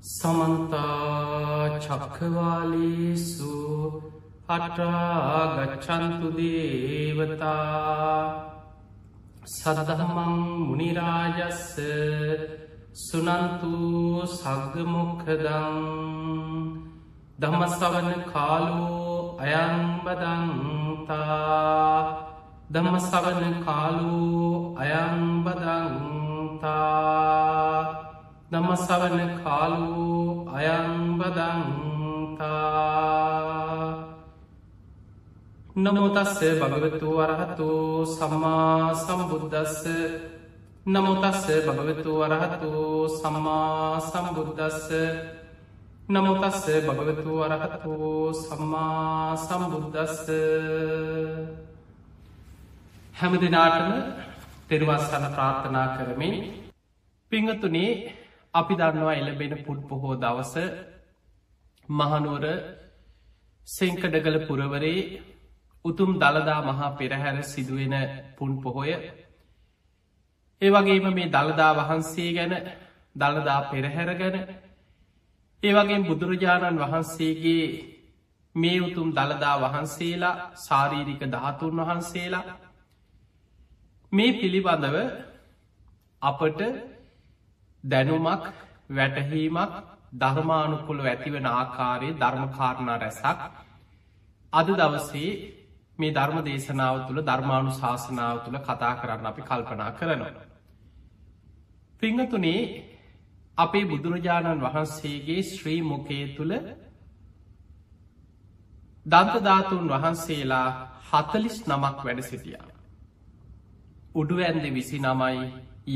සමන්තා චක්කවාලේසු අටාගච්චන්තු දේවතා සදදහමං මුනිරාජස්ස සුනන්තු සග්ගමොක්කදං දමසවන කාලෝ අයංබදන්තා දමසවන කාලෝ අයංබදන්තා නමසවන කාලු අයංබදන්තා නමුතස්ස භගවතු වරහතු සම්මා සම්බුද්ධස්ස නමුතස්ස භගවතු වරහතු සම්මා සම්බුද්ධස්ස නමුතස්ස භගවතු වරහතු සම්මා සම්බුද්ධස්ස හැම දෙනාටම තෙරවස්සන ප්‍රාර්ථනා කරමින් පිංහතුනේ අපි දන්නවා එලබෙන පුට් පොහෝ දවස මහනුවර සෙංකඩගල පුරවරේ උතුම් දළදා මහා පෙරහැර සිදුවෙන පුන් පොහොය ඒවගේම මේ දළදා වහන්සේ ගැන දළදා පෙරහැර ගැන ඒවගේ බුදුරජාණන් වහන්සේගේ මේ උතුම් දළදා වහන්සේලා සාරීරික ධාතුන් වහන්සේලා මේ පිළිබඳව අපට දැනුමක් වැටහීමක් ධර්මානුකුල ඇතිවෙන ආකාරයේ ධර්මකාරණා රැසක් අද දවසේ මේ ධර්ම දේශනාව තුළ ධර්මානු ශාසනාව තුළ කතා කරන්න අපි කල්පනා කරනවා. පිංහතුනේ අපේ බුදුරජාණන් වහන්සේගේ ශ්‍රී මුකේ තුළ දන්තධාතුන් වහන්සේලා හතලිස් නමක් වැඩ සිටියා. උඩු ඇන්ද විසි නමයි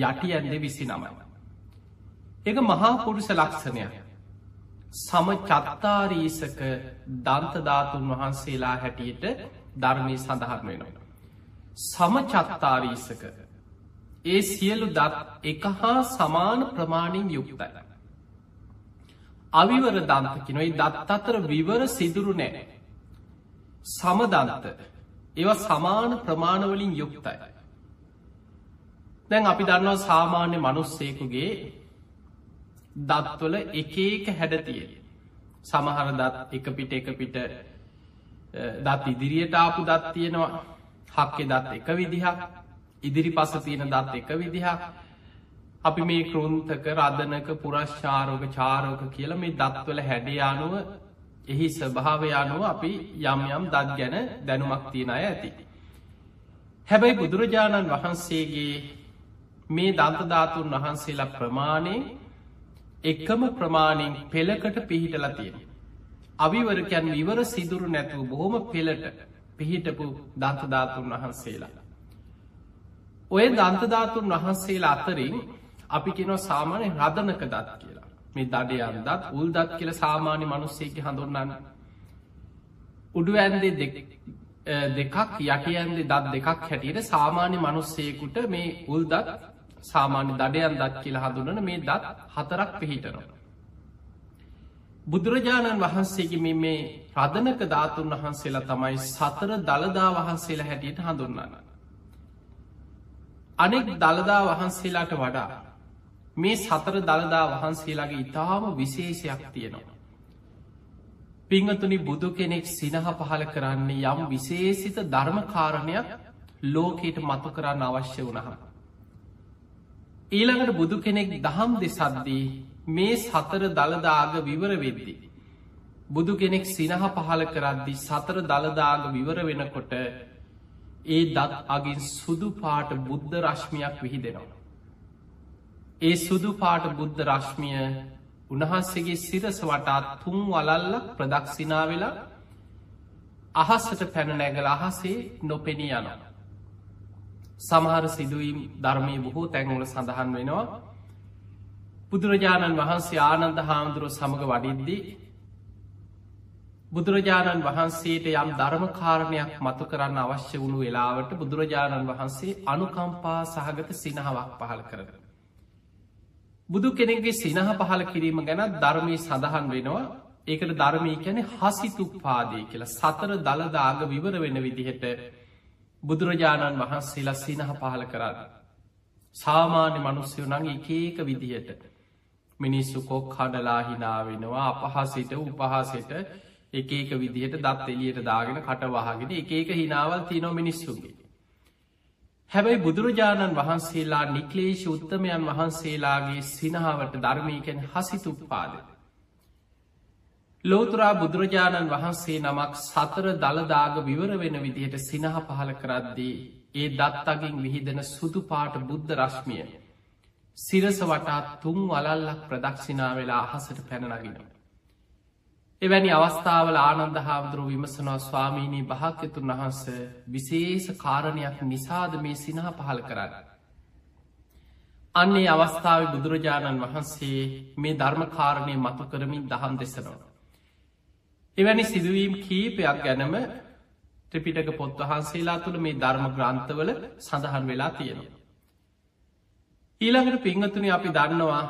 යටි ඇන්ද විසි නමයි. එක මහා පුරුෂ ලක්ෂණයක් සම චත්තාරීසක දන්තධාතුන් වහන්සේලා හැටියට ධර්මය සඳහන් වෙනවා. සම චත්තාරීසක ඒ සියලු දත් එක හා සමාන ප්‍රමාණින් යුක්තයි. අවිවර දන්තකිනොයි දත් අතර විවර සිදුරු නෑ. සමදන්ත ඒව සමාන ප්‍රමාණවලින් යුක්තයි. දැන් අපි දන්නවා සාමාන්‍ය මනුස්සේකුගේ දත්වල එක එක හැඩතිය සමහර දත් එක පිට එක පිට දත් ඉදිරියට ආපු දත් තියෙනවා. හක්කෙ දත් එක විදිහක් ඉදිරි පස තියෙන දත් එක විදිහක්. අපි මේ කෘන්තක රදනක පුරශ්චාරෝක චාරෝක කියල මේ දත්වල හැඩේ අනුව එහි ස්වභාවය අනුව අපි යම් යම් දත් ගැන දැනුමක් තියෙන අය ඇති. හැබැයි බුදුරජාණන් වහන්සේගේ මේ දන්තධාතුන් වහන්සේලා ප්‍රමාණයෙන් එකම ප්‍රමාණයෙන් පෙළකට පිහිටල තියෙන. අවිවරකයන් ඉවර සිදුරු නැතුව බොහොම පෙළට පිහිටපු දන්තධාතුන් වහන්සේලා. ඔය දන්තධාතුන් වහන්සේලා අතරින් අපි කෙනව සාමානය රදනක දත් කියලා මේ දඩය අන්දත් උල්දත් කියල සාමාන්‍ය මනුස්සේක හඳුන්නන්න. උඩු ඇන්දේ දෙකක් යටි ඇන්දේ දත් දෙකක් හැටියට සාමාන්‍ය මනුස්සයකුට මේ උල්දත් සාමාන්‍ය දඩයන් දත් කියල හඳුනන මේ දත් හතරක් පිහිටනවා. බුදුරජාණන් වහන්සේගේ මේ මේ රදනක ධාතුන් වහන්සේලා තමයි සතර දළදා වහන්සේලා හැටියට හඳුන්නන්න. අනෙක් දළදා වහන්සේලාට වඩා මේ සතර දළදා වහන්සේලාගේ ඉතාම විශේෂයක් තියෙනවා. පිංහතුනි බුදු කෙනෙක් සිනහ පහල කරන්නේ යම් විශේසිත ධර්මකාරණයක් ලෝකයට මතු කරන්න අවශ්‍ය වනහම. ඊළඟට බුදු කෙනෙක් දහම් දෙසද්දී මේ සතර දළදාග විවර වෙද්දි. බුදු කෙනෙක් සිනහ පහල කරද්දි සතර දළදාග විවර වෙනකොට ඒ දත් අගින් සුදු පාට බුද්ධ රශ්මියක් විහිදෙනවා. ඒ සුදු පාට බුද්ධ රශ්මිය උණහන්සේගේ සිරස වටාත් තුන් වලල්ලක් ප්‍රදක්ෂිනා වෙලා අහස්සට පැන නැගල අහසේ නොපෙනී යනවා. සමහර සිදුවීම් ධර්මය බොහෝ තැන්වල සඳහන් වෙනවා. බුදුරජාණන් වහන්සේ ආනන්ද හාමුදුරුව සමඟ වඩිද්දී බුදුරජාණන් වහන්සේට යම් ධර්මකාරණයක් මතු කරන්න අවශ්‍ය වුණු වෙලාවට බුදුරජාණන් වහන්සේ අනුකම්පා සහගත සිනහවක් පහළ කරන. බුදු කෙනෙක්ගේ සිනහ පහල කිරීම ගැන ධර්මී සඳහන් වෙනවා. ඒකට ධර්මී කැනෙ හසිතුපාදය කියලා. සතර දළදාග විවර වෙන විදිහට බුදුරජාණන් වහන්සේලා සිනහ පහල කරන්න. සාමාන්‍ය මනුස්්‍යයෝ නං එකඒක විදිහට. මිනිස්සු කොක් කඩලා හිනාවෙනවා අපහසිට උපහසට එක එක විදිහට දත් එලියට දාගෙන කටවහගෙන එක එක හිනාවල් තිනෝ මිනිස්සුගේ. හැබැයි බුදුරජාණන් වහන්සේලා නික්ලේශ උත්තමයන් වහන්සේලාගේ සිනහාවට ධර්මීකෙන් හසිතුපාද. ලෝතුරා බුදුරජාණන් වහන්සේ නමක් සතර දළදාග විවර වෙන විදිහට සිනහ පහල කරද්දී ඒ දත්තගින් විහිදෙන සුදු පාට බුද්ධ රශ්මිය. සිරස වටා තුන් වලල්ලක් ප්‍රදක්ෂිනා වෙලා අහසට පැනනගෙනවා. එවැනි අවස්ථාවල ආනන්ද හාමුදුරුව විමසනවා ස්වාමීණී භාක්‍යතුන් වහන්ස විශේෂ කාරණයක් නිසාද මේ සිනහ පහල කරන්න. අන්නේ අවස්ථාව බුදුරජාණන් වහන්සේ මේ ධර්මකාරණය මතු කරමින් දහම් දෙසනවා. එවැනි සිදුවීම් කීපයක් ගැනම ත්‍රිපිටක පොත් වහන්සේලා තුළ මේ ධර්ම ග්‍රන්ථවල සඳහන් වෙලා තියෙනවා. ඊළඟට පිංහතුනි අපි දන්නවා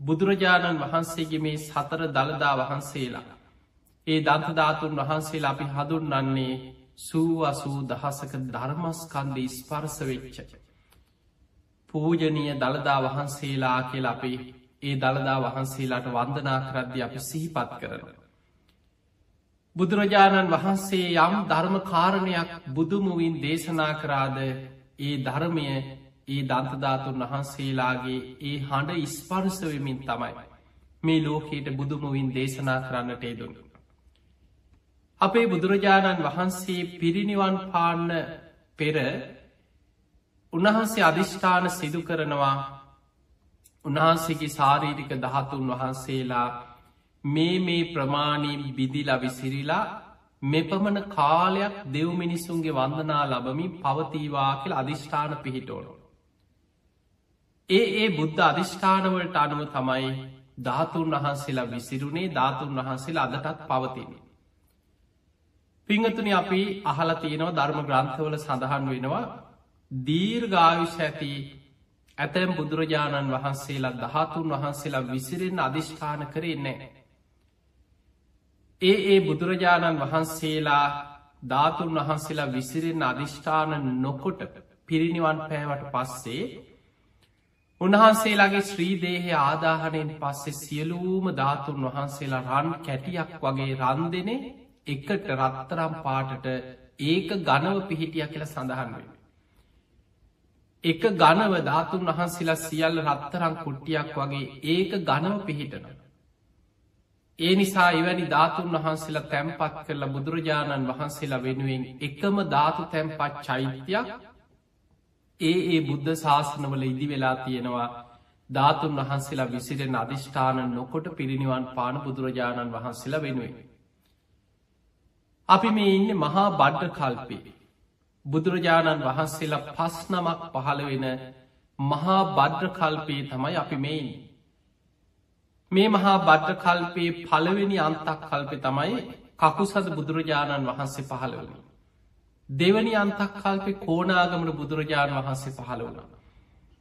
බුදුරජාණන් වහන්සේගේ මේ සතර දළදා වහන්සේලා. ඒ දන්තධාතුන් වහන්සේලා අපි හදුන්නන්නේ සූ අසූ දහසක ධර්මස්කන්ද ස්පර්ස වෙච්ච. පූජනීය දළදා වහන්සේලා කියල අපි ඒ දළදා වහන්සේලාට වන්දනා කරද්දි අපි සිහිපත් කරන. බුදුරජාණන් වහන්සේ යම් ධර්ම කාරණයක් බුදුමුවින් දේශනා කරාද ඒ ධර්මය ඒ දන්තධාතුන් වහන්සේලාගේ ඒ හඬ ඉස්පර්සවමින් තමයි මේ ලෝකයට බුදුමුවින් දේශනා කරන්නට ඒදුන්න. අපේ බුදුරජාණන් වහන්සේ පිරිනිවන් පාන්න පෙර උන්වහන්සේ අධිෂ්ඨාන සිදු කරනවා උන්වහන්සේගේ සාරීරික දහතුන් වහන්සේලා මේ මේ ප්‍රමාණීම් බිදිලා විසිරිලා මෙපමණ කාලයක් දෙව් මිනිස්සුන්ගේ වන්දනා ලබමින් පවතීවා කියල අධිෂ්ඨාන පිහිටෝනු. ඒ ඒ බුද්ධ අධිෂ්ඨානවලට අනුව තමයි ධාතුන් වහන්සේලා විසිරුණේ ධාතුන් වහන්සේලා අදටත් පවතින්නේ. පිංහතුනි අපි අහල තියෙනවා ධර්ම ග්‍රන්ථවල සඳහන් වෙනවා දීර්ගාවිශ ඇති ඇතැම් බුදුරජාණන් වහන්සේලා දහතුන් වහන්සේලා විසිරෙන් අධිෂ්ඨාන කරෙන්නේ. ඒ ඒ බුදුරජාණන් වහන්සේලා ධාතුන් වහන්සේලා විසිරෙන් අධිෂ්ඨාන නොකොට පිරිනිවන් පෑවට පස්සේ උන්වහන්සේලාගේ ශ්‍රීදේහය ආදාහනයෙන් පස්සේ සියලූම ධාතුන් වහන්සේලා රන් කැටියක් වගේ රන් දෙනේ එකට රත්තරම් පාටට ඒක ගනව පිහිටිය කියල සඳහන්වෙන. එක ගනව ධාතුන් වහන්සේලා සියල්ල රත්තරං කුට්ටියක් වගේ ඒක ගනව පිහිටන. ඒ නිසා එවැනි ධාතුන් වහන්සේලා තැම්පත් කරලා බුදුරජාණන් වහන්සේලා වෙනුවෙන් එකම ධාතු තැම්පත් චෛත්‍යයක් ඒ ඒ බුද්ධ ශාසනවල ඉදි වෙලා තියෙනවා ධාතුන් වහන්සේලා විසිරෙන් අධිෂ්ඨාන නොකොට පිරිනිවන් පාන බුදුරජාණන් වහන්සේලා වෙනුවෙන්. අපි මේ ඉන්න මහා බඩ්ඩ කල්පේ. බුදුරජාණන් වහන්සේලා පස් නමක් පහළ වෙන මහා බද්්‍ර කල්පයේ තමයි අපි මෙයින්. මේ මහා බද්්‍ර කල්පයේ පළවෙනි අන්තක් කල්පෙ තමයි කකුසද බුදුරජාණන් වහන්සේ පහළ වනි. දෙවනි අන්තක් කල්පෙ කෝනාගමට බුදුරජාණන් වහන්සේ පහළ වුණ.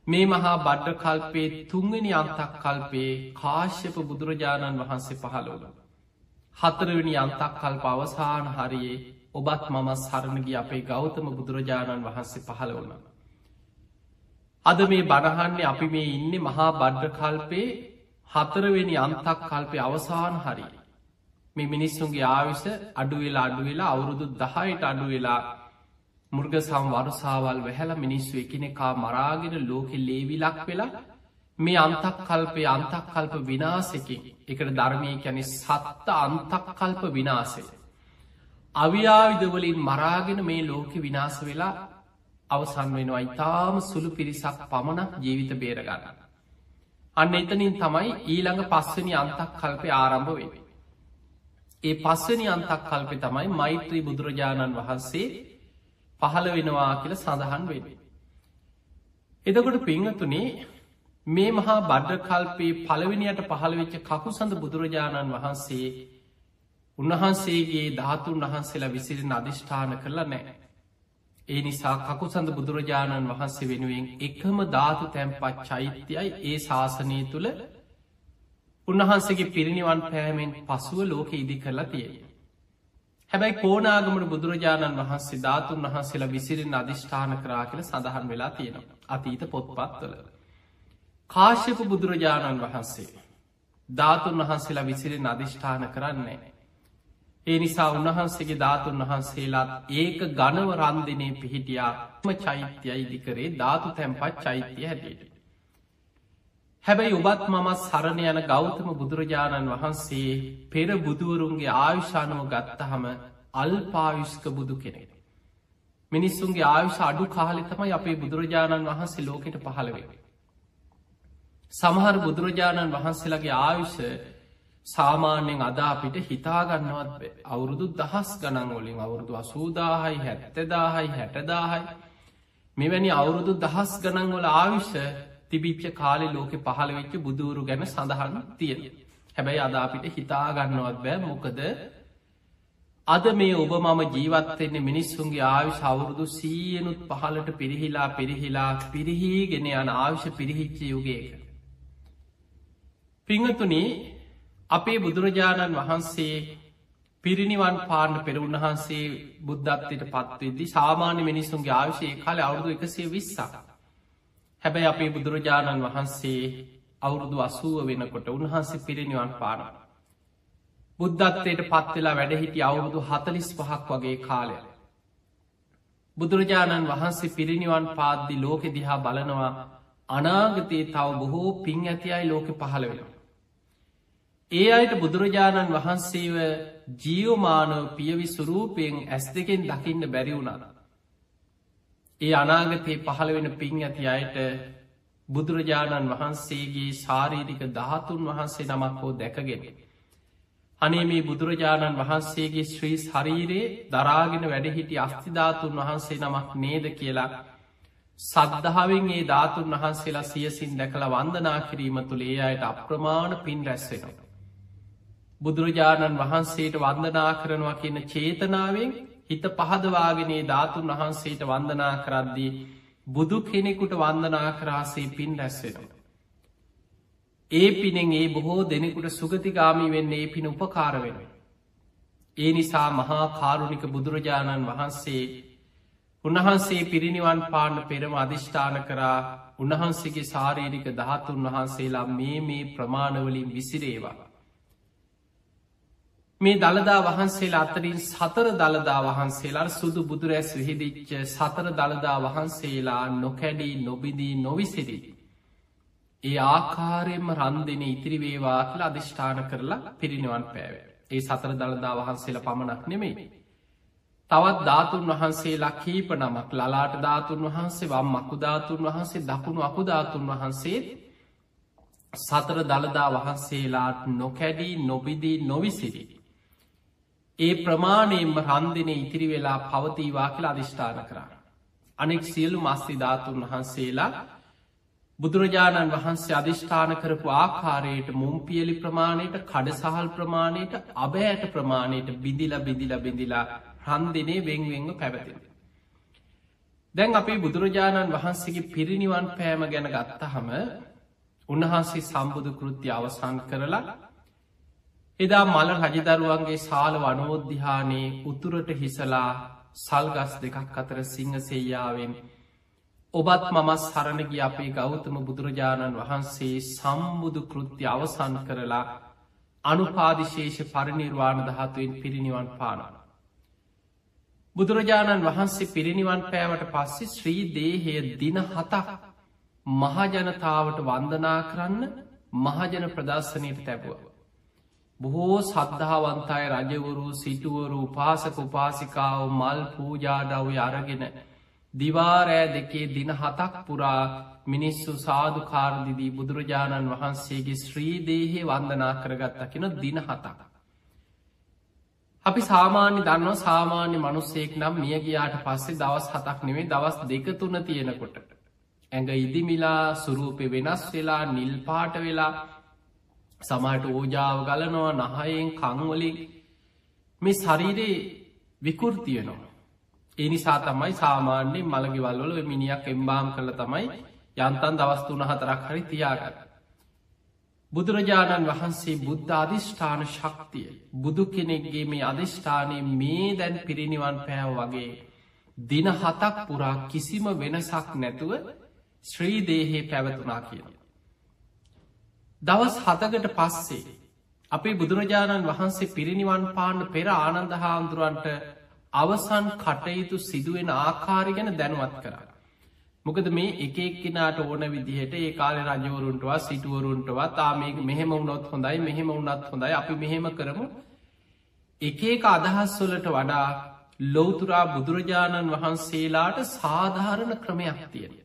මේ මහා බඩ්ඩ කල්පේ තුන්වෙනි අන්තක් කල්පේ කාශ්‍යප බුදුරජාණන් වහන්සේ පහළ වුණ. හතරවෙනි අන්තක් කල්ප අවසාන හරියේ ඔබත් මම සරණගි අපේ ගෞතම බුදුරජාණන් වහන්සේ පහළ වුණ. අද මේ බණහන්නේ අපි මේ ඉන්න මහා බඩ්ඩ කල්පේ හතරවෙනි අන්තක් කල්පය අවසාන හරි. මේ මිනිස්සුන්ගේ ආවිස අඩුවෙලා අඩුවෙලා අවුරුදු දහයට අඩුවෙලා මුර්ග සම් වරුසාවල් වැහැල මිනිස්සු එකනෙකා මරාගෙන ලෝකෙ ලේවිලක් වෙලා මේ අන්තක් කල්පය අන්තක් කල්ප විනාසකින් එකට ධර්මය කැනෙ සත්ත අන්තක් කල්ප විනාසේ. අවියාවිදවලින් මරාගෙන මේ ලෝකෙ විනාස වෙලා අවසන් වෙනවා ඉතාම සුළු පිරිසක් පමණක් ජීවිත බේරගන්න. අන්න එතනින් තමයි ඊළඟ පස්වනි අන්තක් කල්පය ආරම්භ වෙන. ඒ පස්වනි අන්තක් කල්පෙ තමයි මෛත්‍රී බුදුරජාණන් වහන්සේ පහළ වෙනවා කියල සඳහන් වෙන. එදකොට පිංහතුනේ මේ මහා බඩ්ඩ කල්පේ පළවෙනියට පහළවෙච්ච කකුසඳ බුදුරජාණන් වහන්සේ උන්වහන්සේගේ ධාතුන් වහන්සේලා විසිරෙන අධිෂ්ඨාන කරලා නෑ. ඒ නිසා කකුසඳ බුදුරජාණන් වහන්සේ වෙනුවෙන් එකම ධාතු තැන්පත් චෛත්‍යයයි ඒ ශාසනය තුළ උන්වහන්සේගේ පිරිනිවන් පෑමෙන් පසුව ලෝක ඉදි කරලා තියෙන. හැබැයි කෝනාගමට බුදුරජාණන් වහන්සේ ධාතුන් වහන්සේලා විසිරෙන් අධිෂ්ඨාන කරා කියල සඳහන් වෙලා තියෙනවා. අතීත පොත්පත්වල. කාශ්‍යප බුදුරජාණන් වහන්සේ. ධාතුන් වහන්සේලා විසිරෙන් අධිෂ්ඨාන කරන්නේ. ඒ නිසා උන්වහන්සේගේ ධාතුන් වහන්සේලාත් ඒක ගනව රන්දිනය පිහිටියාම චෛත්‍යය ඉදිකරේ ධාතු තැන්පත් චෛත්‍යය හැටියට. හැබැයි ඔබත් මමත් සරණ යන ගෞතම බුදුරජාණන් වහන්සේ පෙර බුදුවරුන්ගේ ආයුෂානුව ගත්තහම අල්පායුෂ්ක බුදු කෙනෙ. මිනිස්සුන්ගේ ආයුෂ අඩු කාලිතමයි අපේ බුදුරජාණන් වහන්සේ ලෝකෙට පහළවේ. සමහර බුදුරජාණන් වහන්සේලගේ ආයුෂ සාමාන්‍යෙන් අදා අපිට හිතාගන්නවත් අවුරුදු දහස් ගණන් වලින් අවුරුදු අසූදාහයි හැත්තදාහයි හැටදාහයි මෙවැනි අවුරුදු දහස් ගණන්වල ආවිශ්‍ය තිබිච්ච කාලෙ ලෝකෙ පහළවෙච්ච බුදුරු ගැන සඳහන්න තියෙන. හැබැයි අදා අපිට හිතාගන්නවත් බෑ මොකද අද මේ ඔබ මම ජීවත්වෙන්නේ මිනිස්සුන්ගේ ආවිශ අවුරුදු සීයනුත් පහලට පිරිහිලා පිරිහිලා පිරිහීගෙන යන ආවිශ පිරිහිච්ච යුගේක. පිංහතුනේ අපේ බුදුරජාණන් වහන්සේ පිරිනිවන් පාන්න පෙර උන්වහන්සේ බුද්ධත්වයට පත්වෙදදි සාමාන්‍ය මිනිසුන්ගේ ආවිශය කාල අවුදු එකසේ විස්සා. හැබැයි අපේ බුදුරජාණන් වහන්සේ අවුරුදු අසුව වෙනකොට උන්වහන්සේ පිරිනිවන් පාන. බුද්ධත්වයට පත්වෙලා වැඩහිටි අවුරුදු හතලිස් පහක් වගේ කාලය. බුදුරජාණන් වහන්සේ පිරිනිවන් පාද්දි ලෝකෙ දිහා බලනවා අනාගතයේ තව බොහෝ පින් ඇති අයි ලෝකෙ පහළ වෙනවා. ඒ අයට බුදුරජාණන් වහන්සේව ජියෝමානව පියවි සුරූපයෙන් ඇස් දෙකෙන් දකින්න බැරි වුණාද. ඒ අනාගතයේ පහළ වෙන පින් ඇති අයට බුදුරජාණන් වහන්සේගේ ශාරීරික ධාතුන් වහන්සේ නමක් හෝ දැකගෙන. අනේ මේ බුදුරජාණන් වහන්සේගේ ශ්‍රී ශරීරයේ දරාගෙන වැඩහිටි අස්තිධාතුන් වහන්සේ නමක් නේද කියලා සද්ධාවෙන් ඒ ධාතුන් වහන්සේලා සියසින් දැකළ වන්දනා කිරීම තුළ ඒ අයට අප්‍රමාණ පින් රැස්සෙනවා. බුදුරජාණන් වහන්සේට වන්දනා කරනවා කියන චේතනාවෙන් හිත පහදවාගෙනේ ධාතුන් වහන්සේට වන්දනා කරද්දී බුදු කෙනෙකුට වන්දනා කරාසේ පින් රැස්වෙනවා. ඒ පිනෙන් ඒ බොහෝ දෙනෙකුට සුගතිගාමී වෙන්න ඒ පින උපකාර වෙන. ඒ නිසා මහා කාරුණික බුදුරජාණන් වහන්සේ උන්වහන්සේ පිරිනිවන් පාන්න පෙරම අධිෂ්ඨාන කරා උන්වහන්සේගේ සාරීරික දහතුන් වහන්සේලා මේ මේ ප්‍රමාණවලින් විසිරේවා. මේ දළදා වහන්සේලා අතරින් සතර දළදා වහන්සේලා සුදු බුදුරැස් විහිදිච්ච සතර දළදා වහන්සේලා නොකැඩී නොබිදී නොවිසිරි. ඒ ආකාරයෙන්ම රන්දෙන ඉතිරිවේවා කියලා අධිෂ්ඨාන කරලා පිරිනිවන් පෑව. ඒ සතර දළදා වහන්සේලා පමණක් නෙමෙයි. තවත් ධාතුන් වහන්සේලා කීප නමක් ලලාට ධාතුන් වහන්සේ වම් මකුධාතුන් වහන්සේ දකුණු අකුධාතුන් වහන්සේ සතර දළදා වහන්සේලාත් නොකැඩී නොබිදී නොවිසිරි. ඒ ප්‍රමාණයෙන්ම රන්දින ඉතිරි වෙලා පවතීවා කියලා අධිෂ්ඨාන කරා. අනෙක් සියලු මස්ති ධාතුන් වහන්සේලා බුදුරජාණන් වහන්සේ අධිෂ්ඨාන කරපු ආකාරයට මුම්පියලි ප්‍රමාණයට කඩසහල් ප්‍රමාණයට අබෑට ප්‍රමාණයට බිදිල බිදිල බිඳිලා රන්දිනේ වෙංවෙංග පැවතිෙන. දැන් අපේ බුදුරජාණන් වහන්සේගේ පිරිනිවන් පෑම ගැන ගත්තහම උන්වහන්සේ සම්බුදු කෘති අවසන් කරලා එදා මල රජදරුවන්ගේ ශාල වනෝද්දිහානයේ උතුරට හිසලා සල්ගස් දෙකක් අතර සිංහසෙයාවෙන් ඔබත් මමස් සරණගි අපේ ගෞතම බුදුරජාණන් වහන්සේ සම්බුදු කෘත්‍ය අවසන් කරලා අනුපාදිශේෂ පරිනිර්වාණ දහතුවෙන් පිරිනිවන් පානන. බුදුරජාණන් වහන්සේ පිරිනිවන් පෑවට පස්සේ ශ්‍රී දේහය දින හතක් මහජනතාවට වන්දනා කරන්න මහජන ප්‍රදර්ශනයට තැබුව. බොහෝ සද්ධාවන්තයි රජවරු සිටුවරු උපාසක උපාසිකාව මල් පූජාඩව්ය අරගෙන දිවාරෑ දෙකේ දින හතක් පුරා මිනිස්සු සාධකාරදිදී බුදුරජාණන් වහන්සේගේ ශ්‍රීදේහේ වන්දනා කරගත්තකින දින හතක්. අපි සාමාන්‍ය දන්න සාමාන්‍ය මනුස්සෙක් නම් මියගයාට පස්සේ දවස් හතක් නෙවේ දවස් දෙක තුන තියෙනකොට. ඇඟ ඉදිමිලා සුරූපය වෙනස් වෙලා නිල්පාට වෙලා සමට ඕජාව ගලනවා නහයෙන් කංවලින් මේ ශරීරයේ විකෘතියනවා. එනිසා තමයි සාමාන්‍යෙන් මළගිවල්වල මිනිියක් එම්බාම් කළ තමයි යන්තන් දවස්තුන හතරක් හරි තියාගන්න. බුදුරජාණන් වහන්සේ බුද්ධ අධිෂ්ඨාන ශක්තිය බුදු කෙනෙක්ගේ මේ අධිෂ්ඨානය මේ දැන් පිරිනිවන් පෑව වගේ දින හතක් පුරා කිසිම වෙනසක් නැතුව ශ්‍රීදේහේ පැවතුනා කියලා. දවස් හතකට පස්සේ අපේ බුදුරජාණන් වහන්සේ පිරිනිවන් පාන්න පෙර ආනන්ද හාමුදුරුවන්ට අවසන් කටයුතු සිදුවෙන ආකාරි ගැන දැනුවත් කරන්න. මොකද මේ එකක්කෙනට ඕන විදිහට ඒ කාල රජවරුන්ටවා සිටුවරුන්ටවා තා මේ මෙහෙම වුණොත් හොඳයි මෙහෙම වුණත් හොඳයි අපි මෙහෙම කරමු එකඒක අදහස්වලට වඩා ලෝතුරා බුදුරජාණන් වහන්සේලාට සාධාරණ ක්‍රමයක් තියෙන.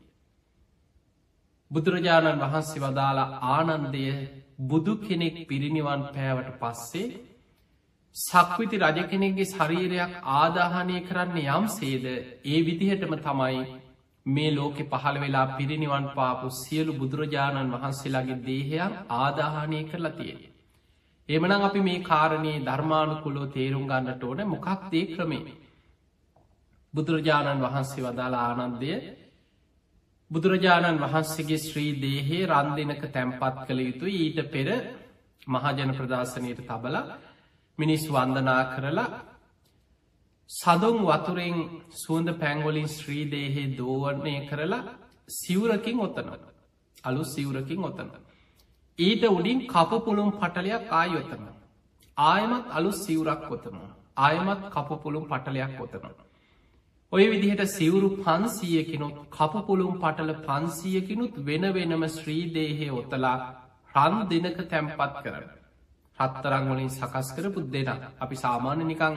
බුදුරජාණන් වහන්සේ වදාලා ආනන්දය බුදු කෙනෙක් පිරිනිවන් පෑවට පස්සේ සක්විති රජ කෙනෙක්ගේ ශරීරයක් ආදාහනය කරන්න යම් සේද ඒ විදිහටම තමයි මේ ලෝකෙ පහළ වෙලා පිරිනිවන් පාපු සියලු බුදුරජාණන් වහන්සේලාගේ දේහයන් ආදාහනය කරලා තියෙන. එමනම් අපි මේ කාරණයේ ධර්මානුකුලෝ තේරුම් ගන්නට ඕන මොකක් දේ ක්‍රමේ. බුදුරජාණන් වහන්සේ වදාලා ආනන්දය බුදුරජාණන් වහන්සේගේ ශ්‍රී දේහේ රන් දෙනක තැම්පත් කළ යුතු ඊට පෙර මහජන ප්‍රදර්ශනයට තබල මිනිස් වන්දනා කරලා සදුම් වතුරෙන් සුවඳ පැංගොලින් ශ්‍රීදේහේ දෝවරණය කරලා සිවරකින් ඔත්තන අලු සිවරකින් ඔත්තන. ඊට උඩින් කපපුළුම් පටලයක් ආයොත්තන. ආයමත් අලු සිවරක් කොතන. ආයමත් කපපුළුම් පටලයක් කොතන. ඔය විදිහට සිවුරු පන්සීයකිනුත් කපපුළුම් පටල පන්සීයකිනුත් වෙන වෙනම ශ්‍රීදේහය ඔත්තලා රන් දෙනක තැම්පත් කරන. හත්තරංවලින් සකස් කරපු දෙෙන අපි සාමාන්‍ය නිකං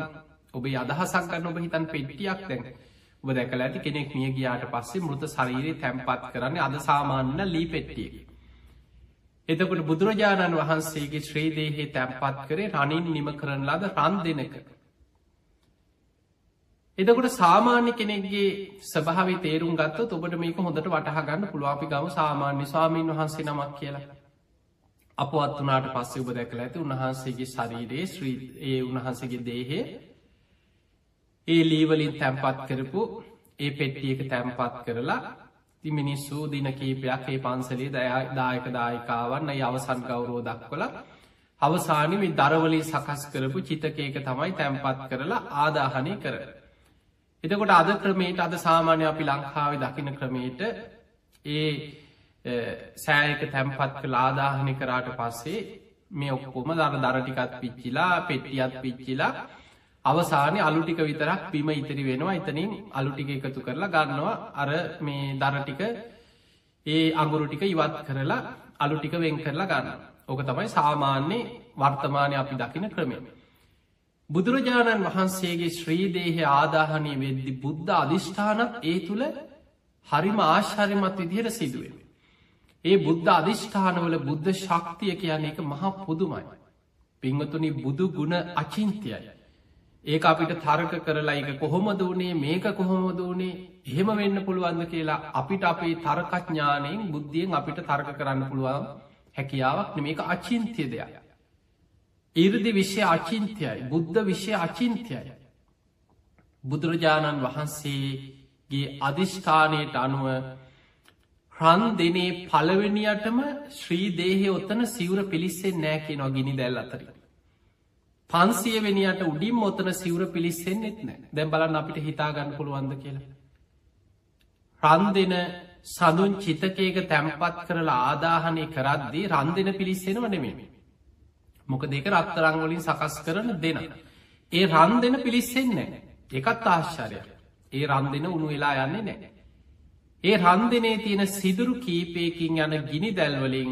ඔබේ අදහසක් ගන්න ඔබ හිතන් පෙට්ටියක් දැන් ඔබ දැකල ඇති කෙනෙක් මිය ගියාට පස්සේ මෘත ශරීරයේ තැම්පත් කරන්නේ අද සාමාන්‍ය ලී පෙට්ටියක. එතකොට බුදුරජාණන් වහන්සේගේ ශ්‍රේදේහේ තැම්පත් කරේ රනින් නිම කරන ලද රන් දෙනක. එතකොට සාමාන්‍ය කෙනෙක්ගේ සභාව තේරුම් ගත්ත ඔබට මේක හොඳට වටහගන්න පුළුවපි ගම සාමාන්‍ය ස්වාමීන් වහන්සේ නමක් කියලා. අපවත් වනාට පස්සේ ඔබ දැකල ඇති උන්වහන්සේගේ ශරීරයේ ශ්‍රී ඒ උන්වහන්සගේ දේහේ ඒ ලීවලින් තැම්පත් කරපු ඒ පෙට්ටියක තැම්පත් කරලා ති මිනිස්සු දින කීපයක් ඒ පන්සලේ දයා දායක දායිකාවන්න අවසන් ගෞරෝ දක්වල අවසානි දරවලින් සකස් කරපු චිතකේක තමයි තැම්පත් කරලා ආදාහනය කර. එතකොට අද ක්‍රමේට අද සාමාන්‍ය අපි ලංකාව දකින ක්‍රමේට ඒ සෑයක තැම්පත් කළ ආදාහනය කරාට පස්සේ මේ ඔක්කොම දර දරටිකත් පිච්චිලා පෙට්ටියත් පිච්චිලා අවසානය අලුටික විතරක් බිම ඉතිරි වෙනවා එතනින් අලුටික එකතු කරලා ගන්නවා අර මේ දරටික ඒ අඟුරු ටික ඉවත් කරලා අලුටික වෙන් කරලා ගන්න. ඕක තමයි සාමාන්‍යයේ වර්තමානය අපි දකින ක්‍රමය. බුදුරජාණන් වහන්සේගේ ශ්‍රීදේහය ආදාහනය වෙද්දි බුද්ධ අධිෂ්ඨානත් ඒ තුළ හරිම ආශ්චරිමත් විදිහයට සිදුවෙන. ඒ බුද්ධ අධිෂ්ඨානවල බුද්ධ ශක්තිය කියන්නේ එක මහා පුදුමයි. පිංවතුනි බුදු ගුණ අචින්තයයි. ඒක අපිට තර්ක කරලා එක කොහොමද වනේ මේක කොහොමද වනේ එහෙම වෙන්න පුළුවන්ද කියලා අපිට අපේ තර්කඥානයෙන් බුද්ධියෙන් අපිට තර්ක කරන්න පුළුවන් හැකියාවක් මේක අචින්තිය දෙයක්. ඉරදි විශ්‍ය අචින්තයයි බුද්ධ විශ්‍ය අචින්තයයි. බුදුරජාණන් වහන්සේගේ අධිෂ්ඨානයට අනුව රන් දෙනේ පළවෙනියටම ශ්‍රී දේහය ඔත්තන සිවර පිලිස්සෙන් නෑ කියෙනවා ගිනි දැල් අතරින්. පන්සිය වෙනියට උඩින් මොතන සිවර පිළිස්සෙන්න්නෙත් නෑ දැම් බලන්න අපිට හිතාගන්න පුළුවන්ද කියලා. රන් දෙන සඳුන් චිතකේක තැම්පත් කරලා ආදාහනය කරද්දී රන් දෙන පිළිස්සෙනව නෙමෙමි. මොක දෙක රත්තරංවලින් සකස් කරන දෙන. ඒ රන් දෙන පිළිස්සෙන්නේ එකත් ආශ්චරය. ඒ රන් දෙන උුණු වෙලා යන්නේ නෑ. ඒ රන් දෙනේ තියෙන සිදුරු කීපයකින් යන ගිනි දැල්වලින්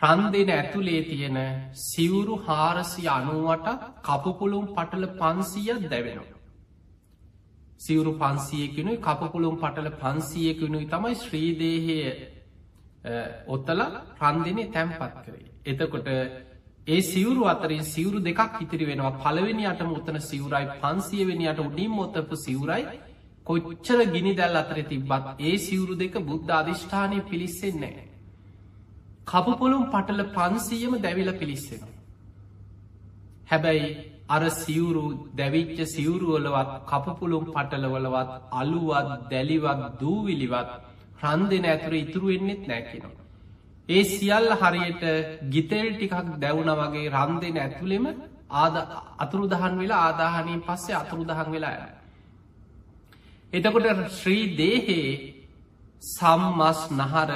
රන් දෙන ඇතුළේ තියෙන සිවුරු හාරසි අනුවට කපුපුළුම් පටල පන්සීයක් දැවෙනවා. සිවුරු පන්සියකනුයි කපුපුළුම් පටල පන්සියකනුයි තමයි ශ්‍රීදේහය ඔත්තල රන් දෙනේ තැම්පත් කරේ. එතකොට ඒ සිවරු අතරින් සිවරු දෙකක් ඉතිරි වෙනවා පලවෙනි අටම උත්තන සිවරයි පන්සියවෙනියට උඩින් මොත්තපු සිවරයි කොච්චර ගිනි දැල් අතර තිබ්බත් ඒ සිවරු දෙක බුද්ධ අධිෂ්ඨානය පිළිස්සෙන්නේ. කපපොළුම් පටල පන්සීයම දැවිල පිළිස්සෙන. හැබැයි අර සිවුරු දැවිච්ච සිවුරුවලවත් කපපුළුම් පටලවලවත් අලුවත් දැලිවත් දූවිලිවත් රන් දෙන ඇතුර ඉතුරු වෙන්නෙත් නැකිනවා. ඒ සියල්ල හරියට ගිතෙල් ටිකක් දැවුණ වගේ රන් දෙන ඇතුළෙම ආද අතුරු දහන් වෙලා ආදාහනයෙන් පස්සේ අතුරු දහන් වෙලා ය. එතකොට ශ්‍රී දේහේ සම්මස් නහර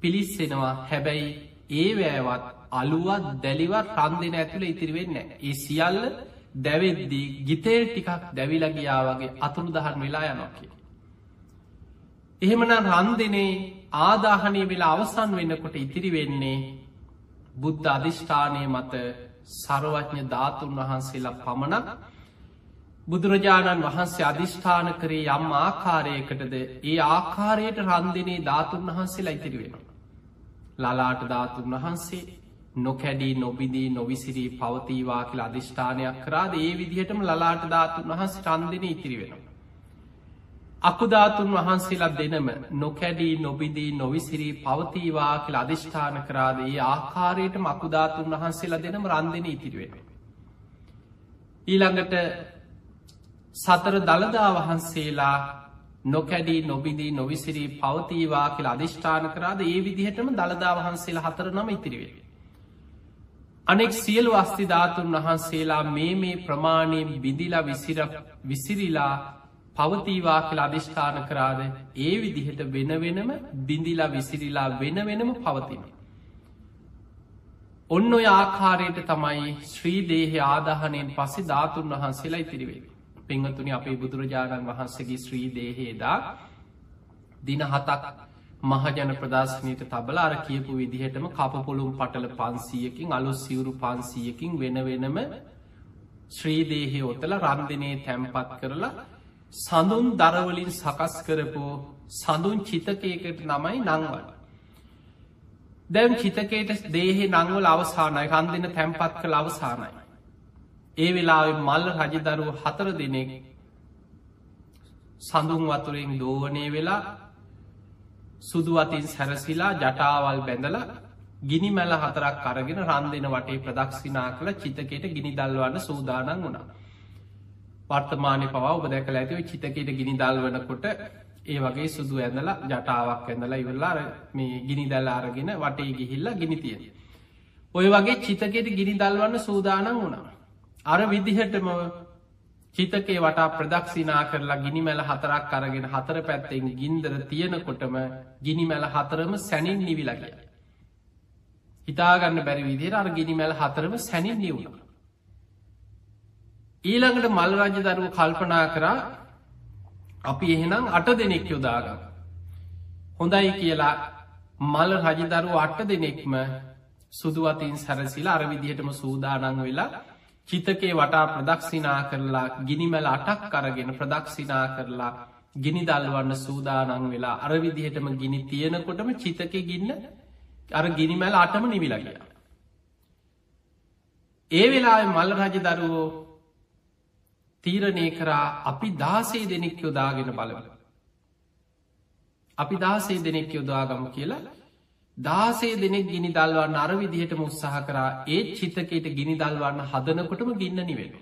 පිලිස්සෙනවා හැබැයි ඒ වෑවත් අලුවත් දැලිවත් රන්දින ඇතුළ ඉතිරිවෙන්න ඒ සියල්ල දැවෙද්දී ගිතේල් ටිකක් දැවිලගියා වගේ අතුරු දහන් වෙලා යනවා කිය. එහෙමන රන්දිනේ ආදාහනය වෙලා අවසන් වෙන්නකොට ඉතිරි වෙන්නේ බුද්ධ අධිෂ්ඨානය මත සරවඥ ධාතුන් වහන්සේලා පමණක් බුදුරජාණන් වහන්සේ අධිෂ්ඨාන කරේ යම් ආකාරයකටද ඒ ආකාරයට රන්දිනේ ධාතුන් වහන්සේලා ඉතිරි වෙනවා. ලලාට ධාතුන් වහන්සේ නොකැඩී නොබිදී නොවිසිරී පවතීවා කියල අධිෂ්ඨානයක් කරාද ඒ විදිහටම ලලාට ධාතුන් වහන්ස රන්දින ඉතිරි වෙනවා. අකුධාතුන් වහන්සේලා දෙනම නොකැඩී නොබිදී නොවිසිරී පවතීවා කියල අධිෂ්ඨාන කරාද ඒ ආකාරයට මකුධාතුන් වහන්සේලා දෙනම රන්දින ඉතිරිවෙන. ඊළඟට සතර දළදා වහන්සේලා නොකැඩී නොබිදී නොවිසිරී පවතීවා කියලා අධිෂ්ඨාන කරාද ඒ විදිහටම දළදා වහන්සේලා හතර නම ඉතිරිවේ. අනෙක් සියලු අස්තිධාතුන් වහන්සේලා මේ මේ ප්‍රමාණයෙන් බිඳිලා විසිර විසිරිලා පවතීවා කියලා අධිෂ්ඨාන කරාද ඒ විදිහට වෙන වෙනම බිඳිලා විසිරිලා වෙන වෙනම පවතින. ඔන්න ඔය ආකාරයට තමයි ශ්‍රීදේහ ආදාහනයෙන් පස්සේ ධාතුන් වහන්සේලා ඉතිරිවේ. පිංහතුනි අපේ බුදුරජාණන් වහන්සේගේ ශ්‍රී දේහේදා දින හතක් මහජන ප්‍රදර්ශනයට තබල අර කියපු විදිහටම කපපොළුම් පටල පන්සීයකින් අලු සිවුරු පන්සීයකින් වෙන වෙනම ශ්‍රීදේහය ඔතල රන්දිනය තැම්පත් කරලා සඳුන් දරවලින් සකස් කරපු සඳුන් චිතකයකට නමයි නංවල. දැම් චිතකයට දේහෙ නංවල අවසානයි රන්දින තැම්පත් කළ අවසානයි. ඒ වෙලා මල්ල රජදරුව හතර දෙනෙක් සඳුන් වතුරෙන් දෝවනය වෙලා සුදුවතින් සැරසිලා ජටාවල් බැඳල ගිනි මැල හතරක් කරගෙන රන් දෙෙන වටේ ප්‍රදක්ෂිනා කළ චිතකයට ගිනි දල්වන්න සූදානන් වුණා. වර්තමානය පවා ඔබ දැකල ඇතිව චිතකයට ගිනි දල්වනකොට ඒ වගේ සුදු ඇඳලා ජටාවක් ඇඳලා ඉවල්ලා මේ ගිනි දැල් අරගෙන වටේ ගිහිල්ලා ගිනි තියෙන. ඔය වගේ චිතකයට ගිනි දල්වන්න සූදානන් වුණා. අර විදිහටම චිතකේ වටා ප්‍රදක්ෂිනා කරලා ගිනි මැල හතරක් අරගෙන හතර පැත්තෙන් ගින්දර තියෙනකොටම ගිනි මැල හතරම සැනින් නිවිලගිය. හිතාගන්න බැරි විදිර අර ගිනි මැල් හතරම සැනින් නිවුණ. ඊළඟට මල් රජ දරුව කල්පනා කරා අපි එහෙනම් අට දෙනෙක් යොදාගන්න. හොඳයි කියලා මල් රජදරුව අට්ට දෙනෙක්ම සුදුවතින් සැරසිලා අරවිදිහටම සූදානං වෙලා චිතකේ වටා ප්‍රදක්ෂිනා කරලා ගිනිමැල අටක් කරගෙන ප්‍රදක්ෂිනා කරලා ගිනි දල්වන්න සූදානන් වෙලා අරවිදිහටම ගිනි තියෙනකොටම චිතක ගින්න අර ගිනිමැල අටම නිවිලගිය. ඒ වෙලා මල්ල රජ දරුවෝ තීරණය කරා අපි දාසේ දෙනෙක් යොදාගෙන බලවල. අපි දාසේ දෙනෙක් යොදාගම කියලා දාසේ දෙනෙක් ගිනි දල්වන්න අර විදිහටම උත්සාහ කරා ඒ චිතකයට ගිනි දල්වන්න හදනකොටම ගින්න නිවෙන.